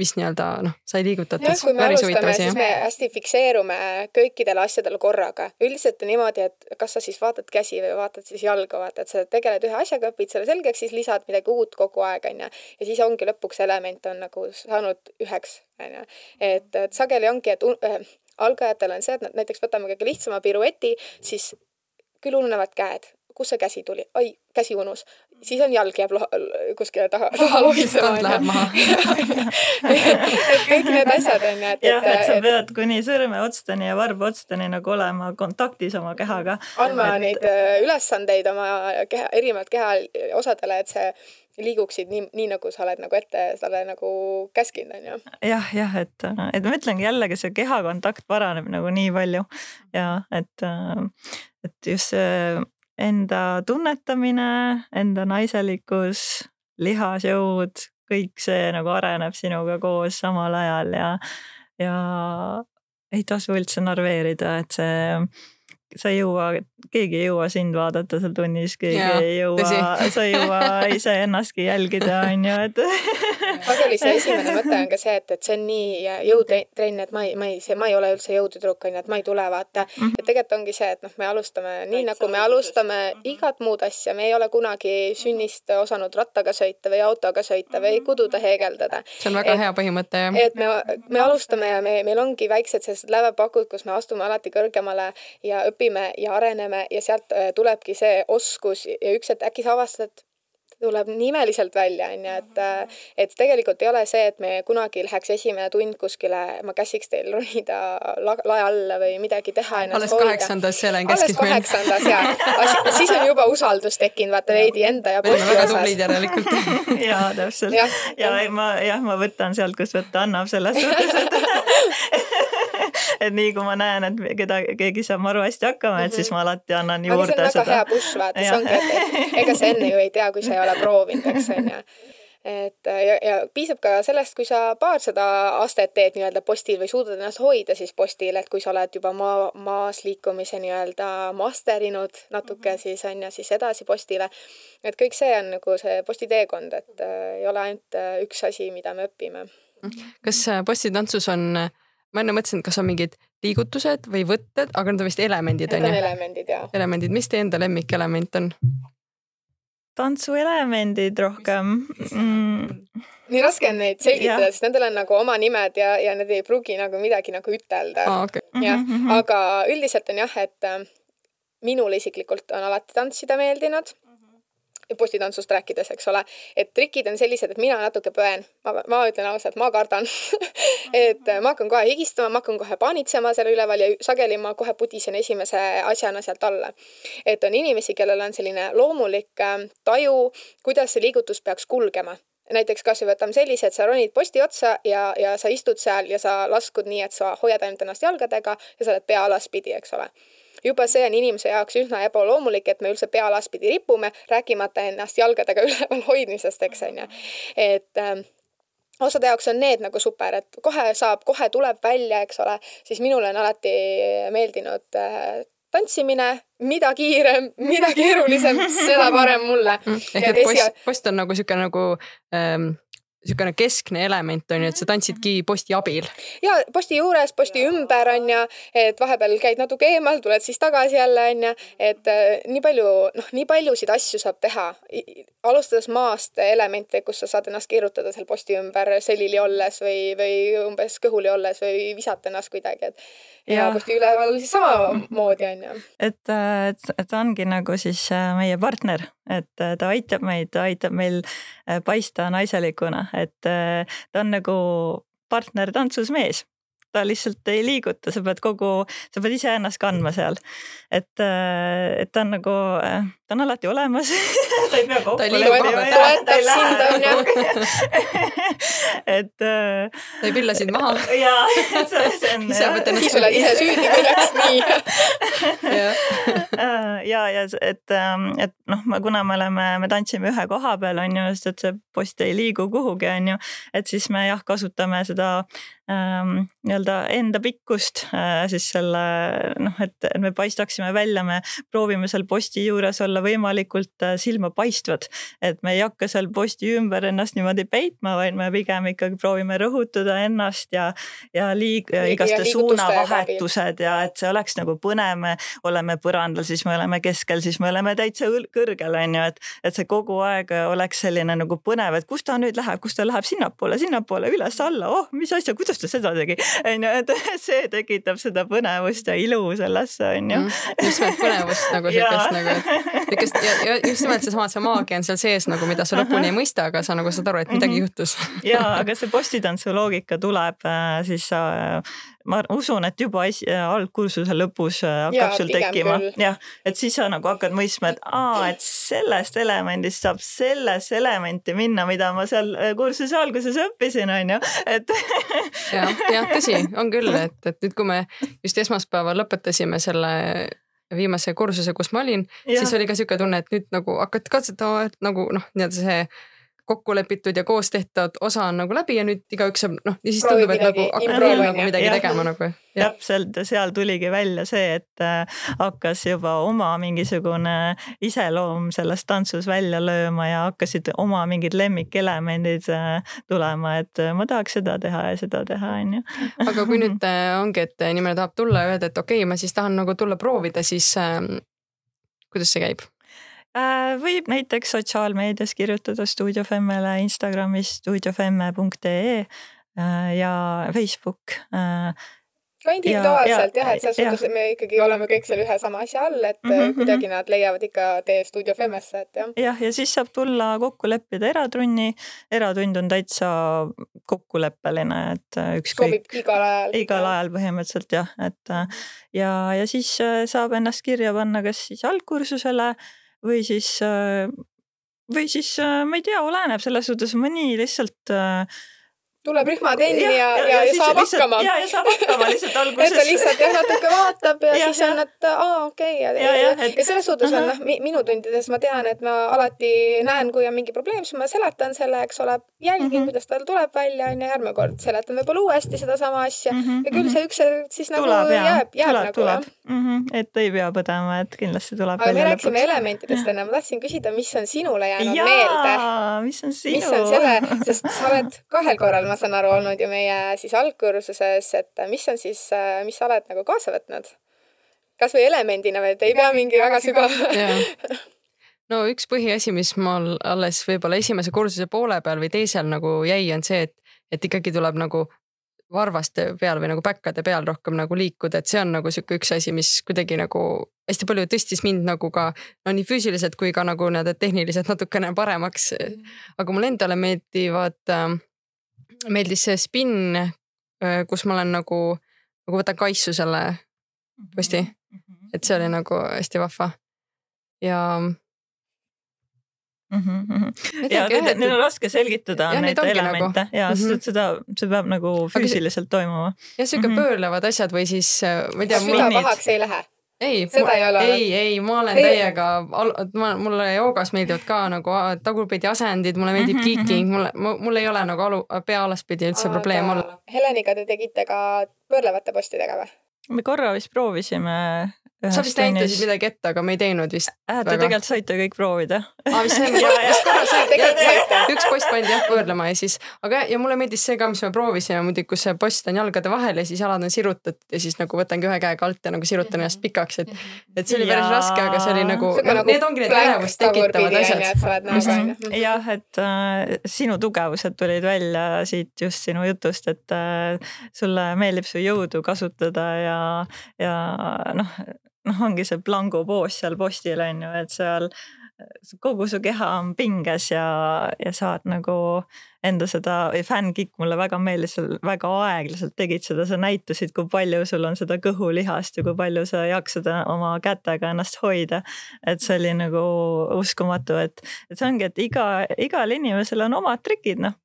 mis nii-öelda noh, sai liigutatud. kui me alustame, siis me hästi fikseerume kõikidele asjadele korraga. üldiselt on niimoodi, et kas sa siis vaatad käsi või vaatad siis jalga, vaata, et sa tegeled ühe asjaga, õpid selle selgeks, siis lisad midagi uut kogu aeg, onju. ja siis ongi lõpuks element on nagu saanud üheks, onju. et, et sageli ongi, et äh, algajatel on see, et näiteks võtame kõige lihtsama pirueti, siis küll ununevad käed, kus see käsi tuli, oi, käsi unus, siis on jalg jääb kuskile taha, taha lohisema. Läheb maha kõik need asjad on ju, et. jah, et sa pead kuni sõrmeotsteni ja varbaotsteni nagu olema kontaktis oma kehaga. andma et... neid äh, ülesandeid oma keha, erinevat kehaosadele, et see liiguksid nii, nii nagu sa oled nagu ette talle nagu käskinud, on ju. jah, jah, et, et ma ütlengi jällegi see kehakontakt paraneb nagu nii palju ja et, et just see enda tunnetamine, enda naiselikkus, lihasjõud, kõik see nagu areneb sinuga koos samal ajal ja, ja ei tasu üldse narveerida, et see sa ei jõua, keegi ei jõua sind vaadata seal tunnis, keegi ja, ei jõua, sa ei jõua iseennastki jälgida, on ju, et sageli see esimene mõte on ka see, et, et see on nii jõutrenn, et ma ei, ma ei, see, ma ei ole üldse jõudutüdruk, on ju, et ma ei tule, vaata mm. -hmm. et tegelikult ongi see, et noh, me alustame nii, nagu me alustame igat muud asja, me ei ole kunagi sünnist osanud rattaga sõita või autoga sõita või kududa, heegeldada. see on väga et, hea põhimõte, jah. et me, me alustame ja me, meil ongi väiksed sellised lävepakud, kus me astume alati kõrgemale ja õpime õpime ja areneme ja sealt äh, tulebki see oskus ja üks hetk äkki sa avastad, tuleb nii imeliselt välja, onju, et, äh, et tegelikult ei ole see, et me kunagi läheks esimene tund kuskile, ma käsiks teil ronida la, lae alla või midagi teha. alles kaheksandas Helen käskis meil. alles kaheksandas ja, siis on juba usaldus tekkinud, vaata veidi enda ja posti osas. väga tublid järelikult. jaa, täpselt. ja, ja ma jah, ma võtan sealt, kust võtta annab selles suhtes, et et nii kui ma näen, et keda, keegi saab maru hästi hakkama, et siis ma alati annan juurde seda. see on väga hea push, vaata, see ongi, et ega sa enne ju ei tea, kui sa ei ole proovinud, eks on ju et ja, ja piisab ka sellest, kui sa paarsada astet teed nii-öelda postil või suudad ennast hoida siis postil, et kui sa oled juba maa, maas liikumise nii-öelda masterinud natuke, mhm. siis on ju, siis edasi postile. et kõik see on nagu see posti teekond, et äh, ei ole ainult äh, üks asi, mida me õpime. kas äh, postitantsus on äh, ma enne mõtlesin, et kas on mingid liigutused või võtted, aga need on vist elemendid on ju? elemendid jah. elemendid, mis teie enda lemmikelement on? tantsuelemendid rohkem mm.. nii raske on neid selgitada, sest nendel on nagu oma nimed ja, ja need ei pruugi nagu midagi nagu ütelda ah,. Okay. jah mm, -hmm. aga üldiselt on jah, et äh, minule isiklikult on alati tantsida meeldinud postitantsust rääkides, eks ole, et trikid on sellised, et mina natuke põen, ma, ma ütlen ausalt, ma kardan. Et ma hakkan kohe higistama, ma hakkan kohe paanitsema selle üleval ja sageli ma kohe pudisen esimese asjana sealt alla. et on inimesi, kellel on selline loomulik äh, taju, kuidas see liigutus peaks kulgema. Näiteks kasvõi võtame sellise, et sa ronid posti otsa ja, ja sa istud seal ja sa laskud nii, et sa hoiad ainult ennast jalgadega ja sa oled pea alaspidi, eks ole juba see on inimese jaoks üsna ebaloomulik, et me üldse pea alaspidi ripume, rääkimata ennast jalgadega üleval hoidmisest, eks on ju. et äh, osade jaoks on need nagu super, et kohe saab, kohe tuleb välja, eks ole, siis minule on alati meeldinud äh, tantsimine, mida kiirem, mida keerulisem, seda parem mulle. ehk et post, post on nagu sihuke nagu ähm, niisugune keskne element on ju, et sa tantsidki posti abil. ja posti juures, posti ümber on ju, et vahepeal käid natuke eemal, tuled siis tagasi jälle on ju, et äh, nii palju, noh, nii paljusid asju saab teha. alustades maast elemente, kus sa saad ennast keerutada seal posti ümber selili olles või, või umbes kõhuli olles või visata ennast kuidagi, et ja, ja posti üleval siis samamoodi on ju. et, et, et ta ongi nagu siis äh, meie partner, et äh, ta aitab meid, ta aitab meil paista naiselikuna et äh, ta on nagu partner tantsus mees ta lihtsalt ei liiguta, sa pead kogu, sa pead iseennast kandma seal. et, äh, et ta on nagu, äh, ta on alati olemas sa ei pea kokku leppima. toetab sind on ju. et. ta ei pilla sind maha. jaa, see, on. ise võtad ennast. siis oled ise süüdi, kui läks nii. ja, ja et, ähm, et noh, kuna me oleme, me tantsime ühe koha peal on ju, sest et see post ei liigu kuhugi on ju, et siis me jah, kasutame seda ähm, nii-öelda enda pikkust äh, siis selle noh, et me paistaksime välja, me proovime seal posti juures olla võimalikult äh, silmapaistvad. et me ei hakka seal posti ümber ennast niimoodi peitma, vaid me pigem ikkagi proovime rõhutada ennast ja, ja liig-, igaste suunavahetused ja et see oleks nagu põnev, me oleme põrandal, siis me oleme keskel, siis me oleme täitsa kõrgel, on ju, et, et see kogu aeg oleks selline nagu põnev, et kus ta nüüd läheb, kus ta läheb sinnapoole, sinnapoole, üles-alla, oh, mis asja, kuidas ta seda tegi, on ju, et see tekitab seda põnevust ja ilu sellesse, on ju. Mm, just nimelt põnevust nagu siukest nagu, et niukest ja, ja just nimelt seesama, see maagia on seal sees nagu, mida sa lõpuni ei mõista, aga sa nagu saad aru, et midagi -hmm. juhtus ja, aga see postitantsu loogika tuleb äh, siis ma usun, et juba esi-, algkursuse lõpus äh, hakkab ja, sul tekkima, jah, et siis sa nagu hakkad mõistma, et aa, et sellest elemendist saab sellesse elementi minna, mida ma seal äh, kursuse alguses õppisin, on ju, et. jah, jah, tõsi, on küll, et, et nüüd, kui me just esmaspäeval lõpetasime selle viimase kursuse, kus ma olin, siis oli ka sihuke tunne, et nüüd nagu hakkad katsetama, et nagu noh, nii-öelda see kokku lepitud ja koos tehtud osa on nagu läbi ja nüüd igaüks saab noh, ja siis tundub, et nagu hakkab veel nagu midagi ja. tegema nagu. täpselt ja seal tuligi välja see, et äh, hakkas juba oma mingisugune iseloom selles tantsus välja lööma ja hakkasid oma mingid lemmikelemendid äh, tulema, et äh, ma tahaks seda teha ja seda teha, on ju. aga kui nüüd ongi, et inimene tahab tulla ja öelda, et okei okay,, ma siis tahan nagu tulla proovida, siis äh, kuidas see käib? Äh, võib näiteks sotsiaalmeedias kirjutada Stuudio Femmele Instagramis stuudiofemme.ee äh, ja Facebook. Äh, ka individuaalselt jah, et selles suhtes me ikkagi oleme kõik seal ühe sama asja all, et mm -hmm. kuidagi nad leiavad ikka tee Stuudio Femmesse, et jah. jah, ja siis saab tulla kokku leppida eratunni. eratund on täitsa kokkuleppeline, et ükskõik. sobib igal ajal. igal ajal põhimõtteliselt jah, et ja, ja siis saab ennast kirja panna, kas siis algkursusele või siis, äh, või siis äh, ma ei tea, oleneb selles suhtes mõni lihtsalt äh, tuleb rühmatenni ja, ja, ja, ja, ja saab lihtsalt, hakkama. ja, ja saab hakkama lihtsalt alguses et ta lihtsalt jah, natuke vaatab ja, ja siis on, et aa, okei okay, ja, ja, ja, et... ja selles suhtes on noh, minu tundides ma tean, et ma alati näen, kui on mingi probleem, siis ma seletan selle, eks ole, jälgin mm, -hmm. kuidas tal tuleb välja, onju, järgmine kord seletan võib-olla uuesti sedasama asja mm -hmm. ja küll see üks siis nagu tuleb, jääb, jääb tuleb, nagu jah mm. -hmm. et ei pea põdema, et kindlasti tuleb. aga me rääkisime elementidest enne, ma tahtsin küsida, mis on sinule jäänud Jaa, meelde? mis on sinu? mis on selle, sest sa oled kahel korral, ma saan aru, olnud ju meie siis algkursuses, et mis on siis, mis sa oled nagu kaasa võtnud? kasvõi elemendina, et ei pea mingi väga sügav no üks põhiasi, mis mul alles võib-olla esimese kursuse poole peal või teisel nagu jäi, on see, et, et ikkagi tuleb nagu varvaste peal või nagu päkkade peal rohkem nagu liikuda, et see on nagu sihuke üks asi, mis kuidagi nagu hästi palju tõstis mind nagu ka no nii füüsiliselt kui ka nagu nii-öelda tehniliselt natukene paremaks. aga mulle endale meeldivad äh, meeldis see spinn, äh, kus ma olen nagu, nagu võtan kaisu selle posti. Mhm. et see oli nagu hästi vahva. ja Mm -hmm. ja neid, neid on raske selgitada, neid elemente nagu. ja mm, -hmm. seda, see peab nagu füüsiliselt see, toimuma. jah, sihuke mm -hmm. pöörlevad asjad või siis äh, ma ei tea. süda pahaks ei lähe ei, ei, ei, ma olen ei. täiega, ma, mulle joogas meeldivad ka nagu tagurpidi asendid, mulle meeldib mm -hmm. kiiking, mulle, mul ei ole nagu alu, pea alaspidi üldse Aga probleem olla. Heleniga te tegite ka pöörlevate postidega või? me korra vist proovisime sa vist näitasid midagi ette, aga me ei teinud vist äh,. Te tegelikult saite kõik proovida. aa, vist saime, vist korra saite, üks post pandi jah pöörlema ja siis, aga ja mulle meeldis see ka, mis me proovisime muidugi, kus see post on jalgade vahel ja siis jalad on sirutatud ja siis nagu võtangi ühe käega alt ja nagu sirutan ennast pikaks, et, et see oli päris ja... raske, aga see oli nagu, no, nagu need ongi need ärevust tekitavad asjad. Nagu, jah, et äh, sinu tugevused tulid välja siit just sinu jutust, et äh, sulle meeldib su jõudu kasutada ja, ja noh noh, ongi see plangu poos seal postil on ju, et seal kogu su keha on pinges ja, ja saad nagu enda seda fännkikk mulle väga meeldis, väga aeglaselt tegid seda, sa näitasid, kui palju sul on seda kõhulihast ja kui palju sa jaksad oma kätega ennast hoida. et see oli nagu uskumatu, et, et see ongi, et iga, igal inimesel on omad trikid, noh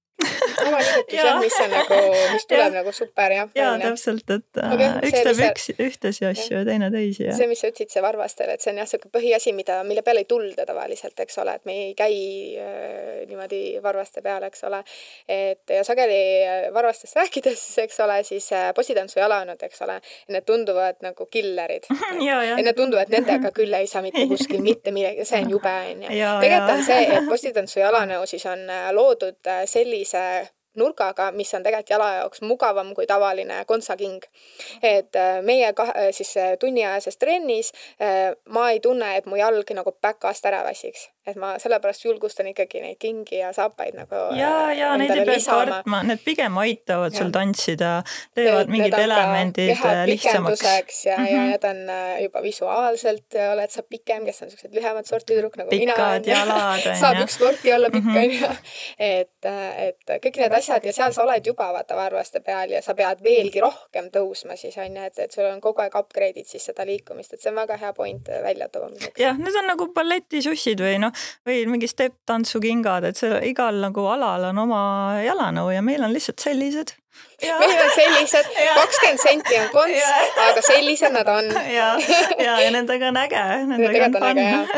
oma nimetus jah, mis on nagu, mis tuleb ja. nagu super jah. ja täpselt, et okay, äh, üks teeb üks, ühtesi asju ja teine teisi ja. see, mis sa ütlesid, see varvastel, et see on jah, sihuke põhiasi, mida, mille peale ei tulda tavaliselt, eks ole, et me ei käi äh, niimoodi varvaste peal, eks ole. et ja sageli äh, varvastest rääkides, eks ole, siis äh, possitantsu jalanud, eks ole, need tunduvad nagu killerid ja, ja. Need tunduvad, nendega küll ei saa mitte kuskil mitte midagi, see on jube, onju. tegelikult on see, et possitantsu jalanõu siis on äh, loodud sellise nurgaga, mis on tegelikult jala jaoks mugavam kui tavaline kontsaking. et äh, meie kahe, äh, siis äh, tunniajases trennis ma ei tunne, et mu jalg nagu päkast ära väsiks et ma sellepärast julgustan ikkagi neid kingi ja saapaid nagu. ja, ja neid ei pea kartma, need pigem aitavad ja. sul tantsida, teevad mingid elemendid lihtsamaks. ja mm, -hmm. ja mhm. need on juba visuaalselt oled sa pikem, kes on siuksed lühemat sorti tüdruk nagu Pikad mina. pikad jalad on saab üks sporti olla pikk mhm. mm -hmm.. et, et kõik need asjad ja seal sa oled juba vaata varvaste peal ja sa pead veelgi rohkem tõusma siis onju, et, et sul on kogu aeg upgrade'id siis seda liikumist, et see on väga hea point välja toomiseks. jah, need on nagu balletisussid või noh, või mingi stepp-tantsukingad, et see igal nagu alal on oma jalanõu ja meil on lihtsalt sellised. meil on sellised, kakskümmend senti on konts, aga sellised nad on. ja, ja, ja nendega on äge. Nendega on äge jah.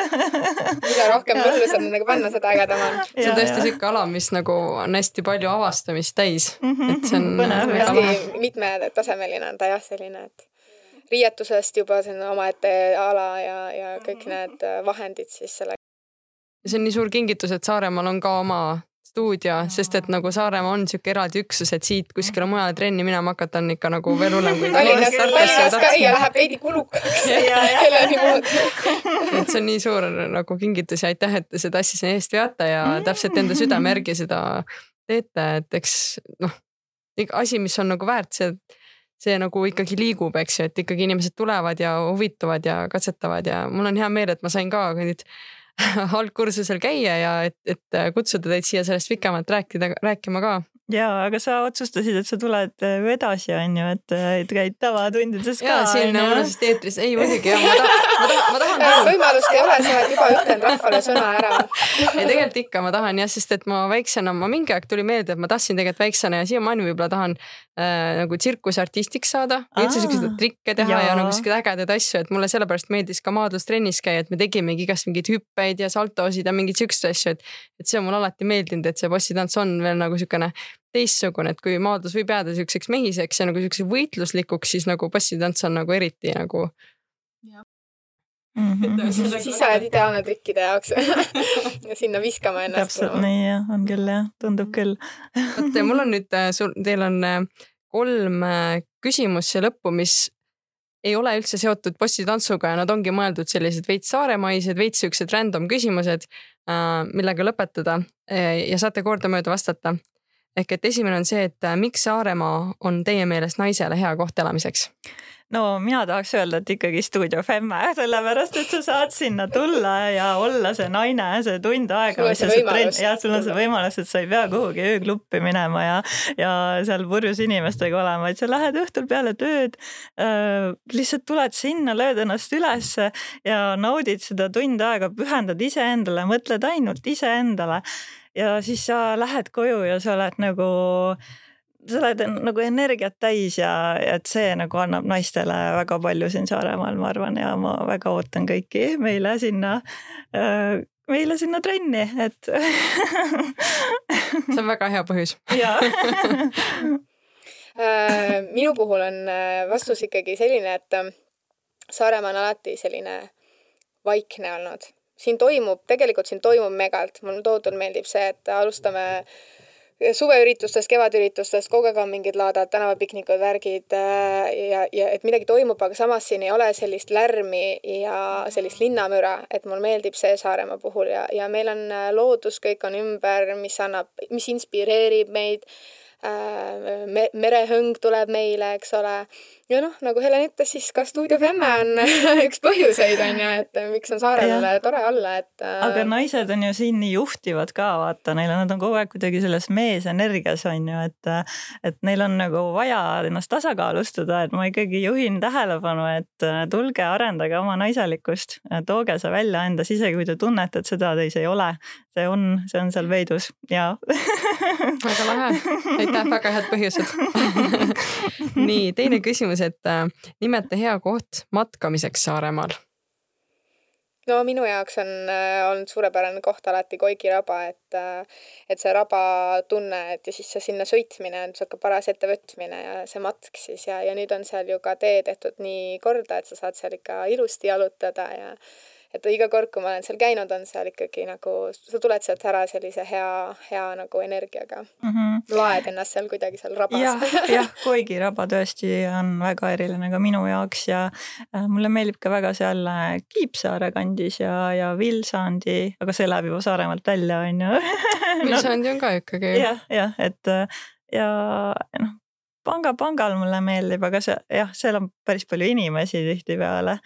mida rohkem mullu saab nendega panna, seda ägedam on. see on tõesti sihuke ala, mis nagu on hästi palju avastamist täis mm, -hmm. et see on. hästi mitmetasemeline on ta jah, selline, et riietusest juba on omaette ala ja, ja kõik need vahendid siis selle ja see on nii suur kingitus, et Saaremaal on ka oma stuudio, sest et nagu Saaremaa on sihuke eraldi üksus, et siit kuskile mujale trenni minema hakata on ikka nagu veel hullem kui Tallinnas. Tallinnas käia läheb veidi kulukaks kelleni moodi. et see on nii suur nagu kingitus ja aitäh, et te seda asja siin eest veate ja täpselt enda südame järgi seda teete, et eks noh, asi, mis on nagu väärt, see see nagu ikkagi liigub, eks ju, et ikkagi inimesed tulevad ja huvituvad ja katsetavad ja mul on hea meel, et ma sain ka nüüd algkursusel käia ja et, et kutsuda teid siia sellest pikemalt rääkida, rääkima ka ja, aga sa otsustasid, et sa tuled äh, edasi, on ju, et, et käid tavatundides ka. ja siin Õunasest eetris, ei muidugi jah, ma tahan, ma tahan, ma tahan küll. võimalust ei ole, sa oled juba ütelnud rahvale sõna ära. ei tegelikult ikka ma tahan jah, sest et ma väiksena, ma mingi aeg tuli meelde, et ma tahtsin tegelikult väiksena ja siiamaani võib-olla tahan äh, nagu tsirkuseartistiks saada üldse siukseid trikke teha ja, ja nagu siukseid ägedaid asju, et mulle sellepärast meeldis ka maadlustrennis käia, et me tegimegi igast mingeid hüppeid ja saltosid ja mingeid siukseid asju, et et see on mulle alati meeldinud, et see bossitants on veel nagu siukene teistsugune, et kui maadlus võib jääda siukseks mehiseks ja nagu siukseks võitluslikuks, siis nagu bassitants on nagu eriti nagu. Mm -hmm. siis sa oled ideaalne trikkide jaoks. Ja sinna viskama ennast. täpselt nii jah, on küll jah, tundub küll. Vot mul on nüüd äh, sul, teil on äh, kolm äh, küsimust siia lõppu, mis ei ole üldse seotud bossitantsuga ja nad ongi mõeldud sellised veits saaremaised, veits siuksed random küsimused, millega lõpetada ja saate kordamööda vastata ehk et esimene on see, et äh, miks Saaremaa on teie meelest naisele hea koht elamiseks? no mina tahaks öelda, et ikkagi Stuudio Femme, sellepärast et sa saad sinna tulla ja olla see naine, see tund aega. jah, sul on see võimalus, et sa ei pea kuhugi öökluppi minema ja, ja seal purjus inimestega olema, vaid sa lähed õhtul peale tööd äh,. lihtsalt tuled sinna, lööd ennast ülesse ja naudid seda tund aega, pühendad iseendale, mõtled ainult iseendale ja siis sa lähed koju ja sa oled nagu, sa oled nagu energiat täis ja et see nagu annab naistele väga palju siin Saaremaal, ma arvan, ja ma väga ootan kõiki meile sinna meile sinna trenni, et see on väga hea põhjus minu puhul on vastus ikkagi selline, et Saaremaa on alati selline vaikne olnud. Siin toimub, tegelikult siin toimub megalt, mulle tohutult meeldib see, et alustame suveüritustest, kevadüritustest, kogu aeg on mingid laadad, tänavapiknikud, värgid äh, ja, ja et midagi toimub, aga samas siin ei ole sellist lärmi ja sellist linnamüra, et mulle meeldib see Saaremaa puhul ja, ja meil on äh, loodus, kõik on ümber, mis annab, mis inspireerib meid. Äh, me-, merehõng tuleb meile, eks ole. Ja noh, nagu Helen ütles, siis ka Stuudio Femme on üks põhjuseid, on ju, et miks on saarel tore olla, et äh, aga naised on ju siin nii juhtivad ka, vaata, neil on, nad on kogu aeg kuidagi selles meesenergias, on ju, et et neil on nagu vaja ennast tasakaalustada, et ma ikkagi juhin tähelepanu, et äh, tulge, arendage oma naiselikkust, tooge see välja endas, isegi kui te tunnete, et seda teis ei ole. see on, see on seal peidus ja väga lahe. Aitäh, väga head põhjused. Nii, teine küsimus, et äh, nimeta hea koht matkamiseks Saaremaal. no minu jaoks on äh, olnud suurepärane koht alati Koigi raba, et äh,, et see raba tunne, et ja siis see sinna sõitmine on sihuke paras ettevõtmine ja see matk siis ja, ja nüüd on seal ju ka tee tehtud nii korda, et sa saad seal ikka ilusti jalutada ja et iga kord, kui ma olen seal käinud, on seal ikkagi nagu, sa tuled sealt ära sellise hea, hea nagu energiaga mm. -hmm. laed ennast seal kuidagi seal rabas ja,. jah, Koigi raba tõesti on väga eriline ka minu jaoks ja äh, mulle meeldib ka väga seal äh, Kiipsaare kandis ja, ja Vilsandi, aga see läheb juba Saaremaalt välja, on ju Vilsandi on ka ikkagi. jah, jah, et äh, ja noh, panga, pangal mulle meeldib, aga see jah, seal on päris palju inimesi tihtipeale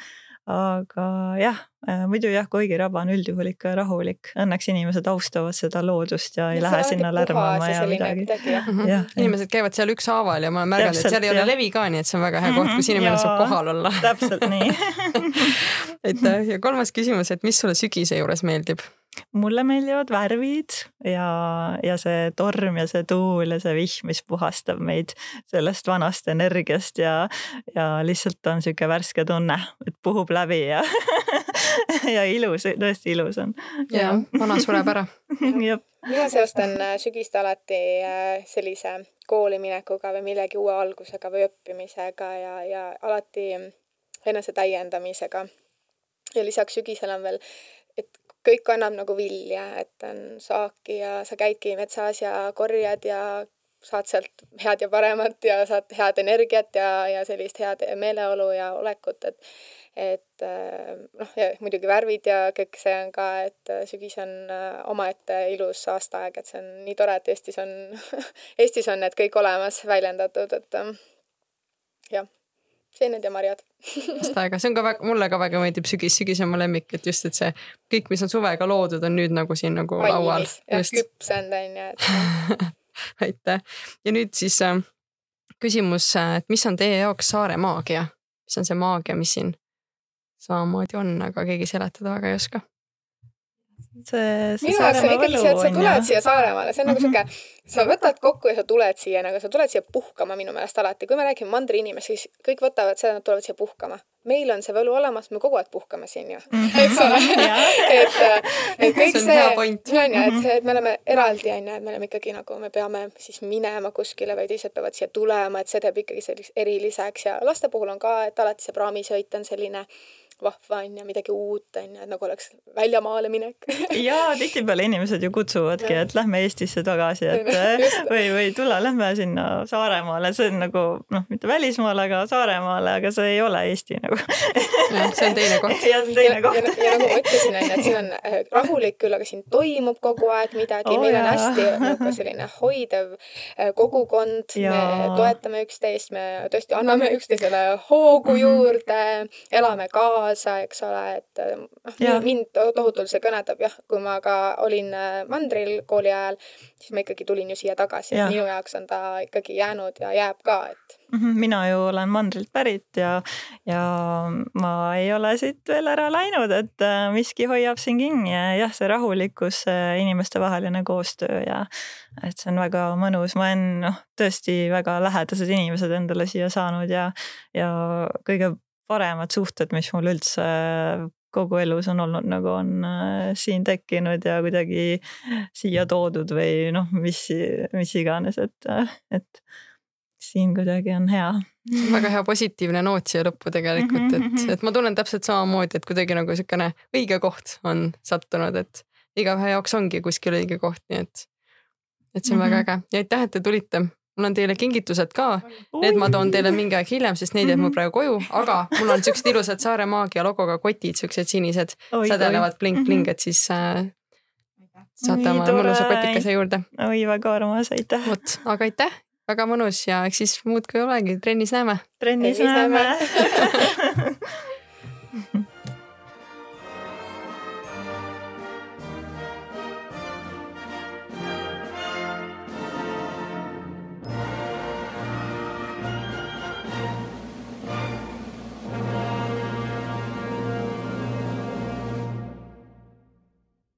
aga jah, äh, muidu jah, Koigi raba on üldjuhul ikka rahulik, õnneks inimesed austavad seda loodust ja ei ja lähe sinna lärmama ja midagi. Inimesed käivad seal ükshaaval ja ma olen märganud, et seal ei ole levi ka, nii et see on väga hea koht, kus mhm, inimene ja, saab kohal olla. täpselt nii aitäh ja kolmas küsimus, et mis sulle sügise juures meeldib? Mulle meeldivad värvid ja, ja see torm ja see tuul ja see vihm, mis puhastab meid sellest vanast energiast ja, ja lihtsalt on sihuke värske tunne, et puhub läbi ja ja ilus, tõesti ilus on. ja vana sureb ära mina seostan äh, sügist alati äh, sellise kooli minekuga või millegi uue algusega või õppimisega ja, ja alati enese täiendamisega. ja lisaks sügisel on veel kõik annab nagu vilja, et on saaki ja sa käidki metsas ja korjad ja saad sealt head ja paremat ja saad head energiat ja, ja sellist head meeleolu ja olekut, et et noh, ja muidugi värvid ja kõik see on ka, et sügis on omaette ilus aastaaeg, et see on nii tore, et Eestis on Eestis on need kõik olemas väljendatud, et jah seened ja marjad. Seda aega, see on ka väga, mulle ka väga meeldib sügis, sügis on mu lemmik, et just, et see kõik, mis on suvega loodud, on nüüd nagu siin nagu Valmis, laual. jah, küpsenud on ju, et aitäh. Ja nüüd siis äh, küsimus, äh, et mis on teie jaoks saare maagia, mis on see maagia, mis siin samamoodi on, aga keegi seletada väga ei oska see, see minu jaoks on ikkagi see, et sa tuled siia Saaremaale, see on nagu mm -hmm. sihuke, sa võtad kokku ja sa tuled siia nagu, sa tuled siia puhkama minu meelest alati, kui me räägime mandri inimest, siis kõik võtavad seda, nad tulevad siia puhkama. meil on see võlu olemas, me kogu aeg puhkame siin ju. -hmm. eks ole. Et, et kõik see, see, on ju, et see, et me oleme eraldi, on ju, et me oleme ikkagi nagu, me peame siis minema kuskile või teised peavad siia tulema, et see teeb ikkagi selliseks eriliseks. Ja laste puhul on ka, et alati see praamisõit on selline vahva on ju, midagi uut on ju, et nagu oleks väljamaale minek. Ja tihtipeale inimesed ju kutsuvadki, et lähme Eestisse tagasi, et või, või tule, lähme sinna Saaremaale, see on nagu noh, mitte välismaale, aga Saaremaale, aga see ei ole Eesti nagu. See on teine koht. jah, see on teine koht. ja, ja nagu ma ütlesin, on ju, et siin on äh, rahulik küll, aga siin toimub kogu aeg midagi oh,, meil on hästi nagu selline hoidev äh, kogukond, me toetame üksteist, me tõesti anname üksteisele hoogu mhm. juurde, elame kaasa kaasa, eks ole, et noh, mind tohutult see kõnetab jah, kui ma ka olin äh, mandril kooli ajal, siis ma ikkagi tulin ju siia tagasi, et minu jaoks on ta ikkagi jäänud ja jääb ka, et mhm, mina ju olen mandrilt pärit ja, ja ma ei ole siit veel ära läinud, et äh, miski hoiab siin kinni ja jah, see rahulikkus, inimestevaheline koostöö ja et see on väga mõnus, ma olen noh, tõesti väga lähedased inimesed endale siia saanud ja, ja kõige paremad suhted, mis mul üldse kogu elus on olnud, nagu on äh, siin tekkinud ja kuidagi siia toodud või noh, mis, mis iganes, et, et siin kuidagi on hea väga hea positiivne noot siia lõppu tegelikult, Mhm, et, et ma tunnen täpselt samamoodi, et kuidagi nagu niisugune õige koht on sattunud, et igaühe jaoks ongi kuskil õige koht, nii et, et see on mm -hmm. väga Mhm. äge ja aitäh, et te tulite. Mul on teile kingitused ka, need ma toon teile mingi aeg hiljem, sest neid jääb mul Mhm. praegu koju, aga mul on siuksed ilusad Saare Maagia logoga kotid, siuksed sinised, sädelevad oi. bling-bling, et siis äh, saate omale mõnusa kotikese juurde. oi, väga armas, aitäh. vot, aga aitäh, väga mõnus ja eks siis muud kui ei olegi, trennis näeme. trennis näeme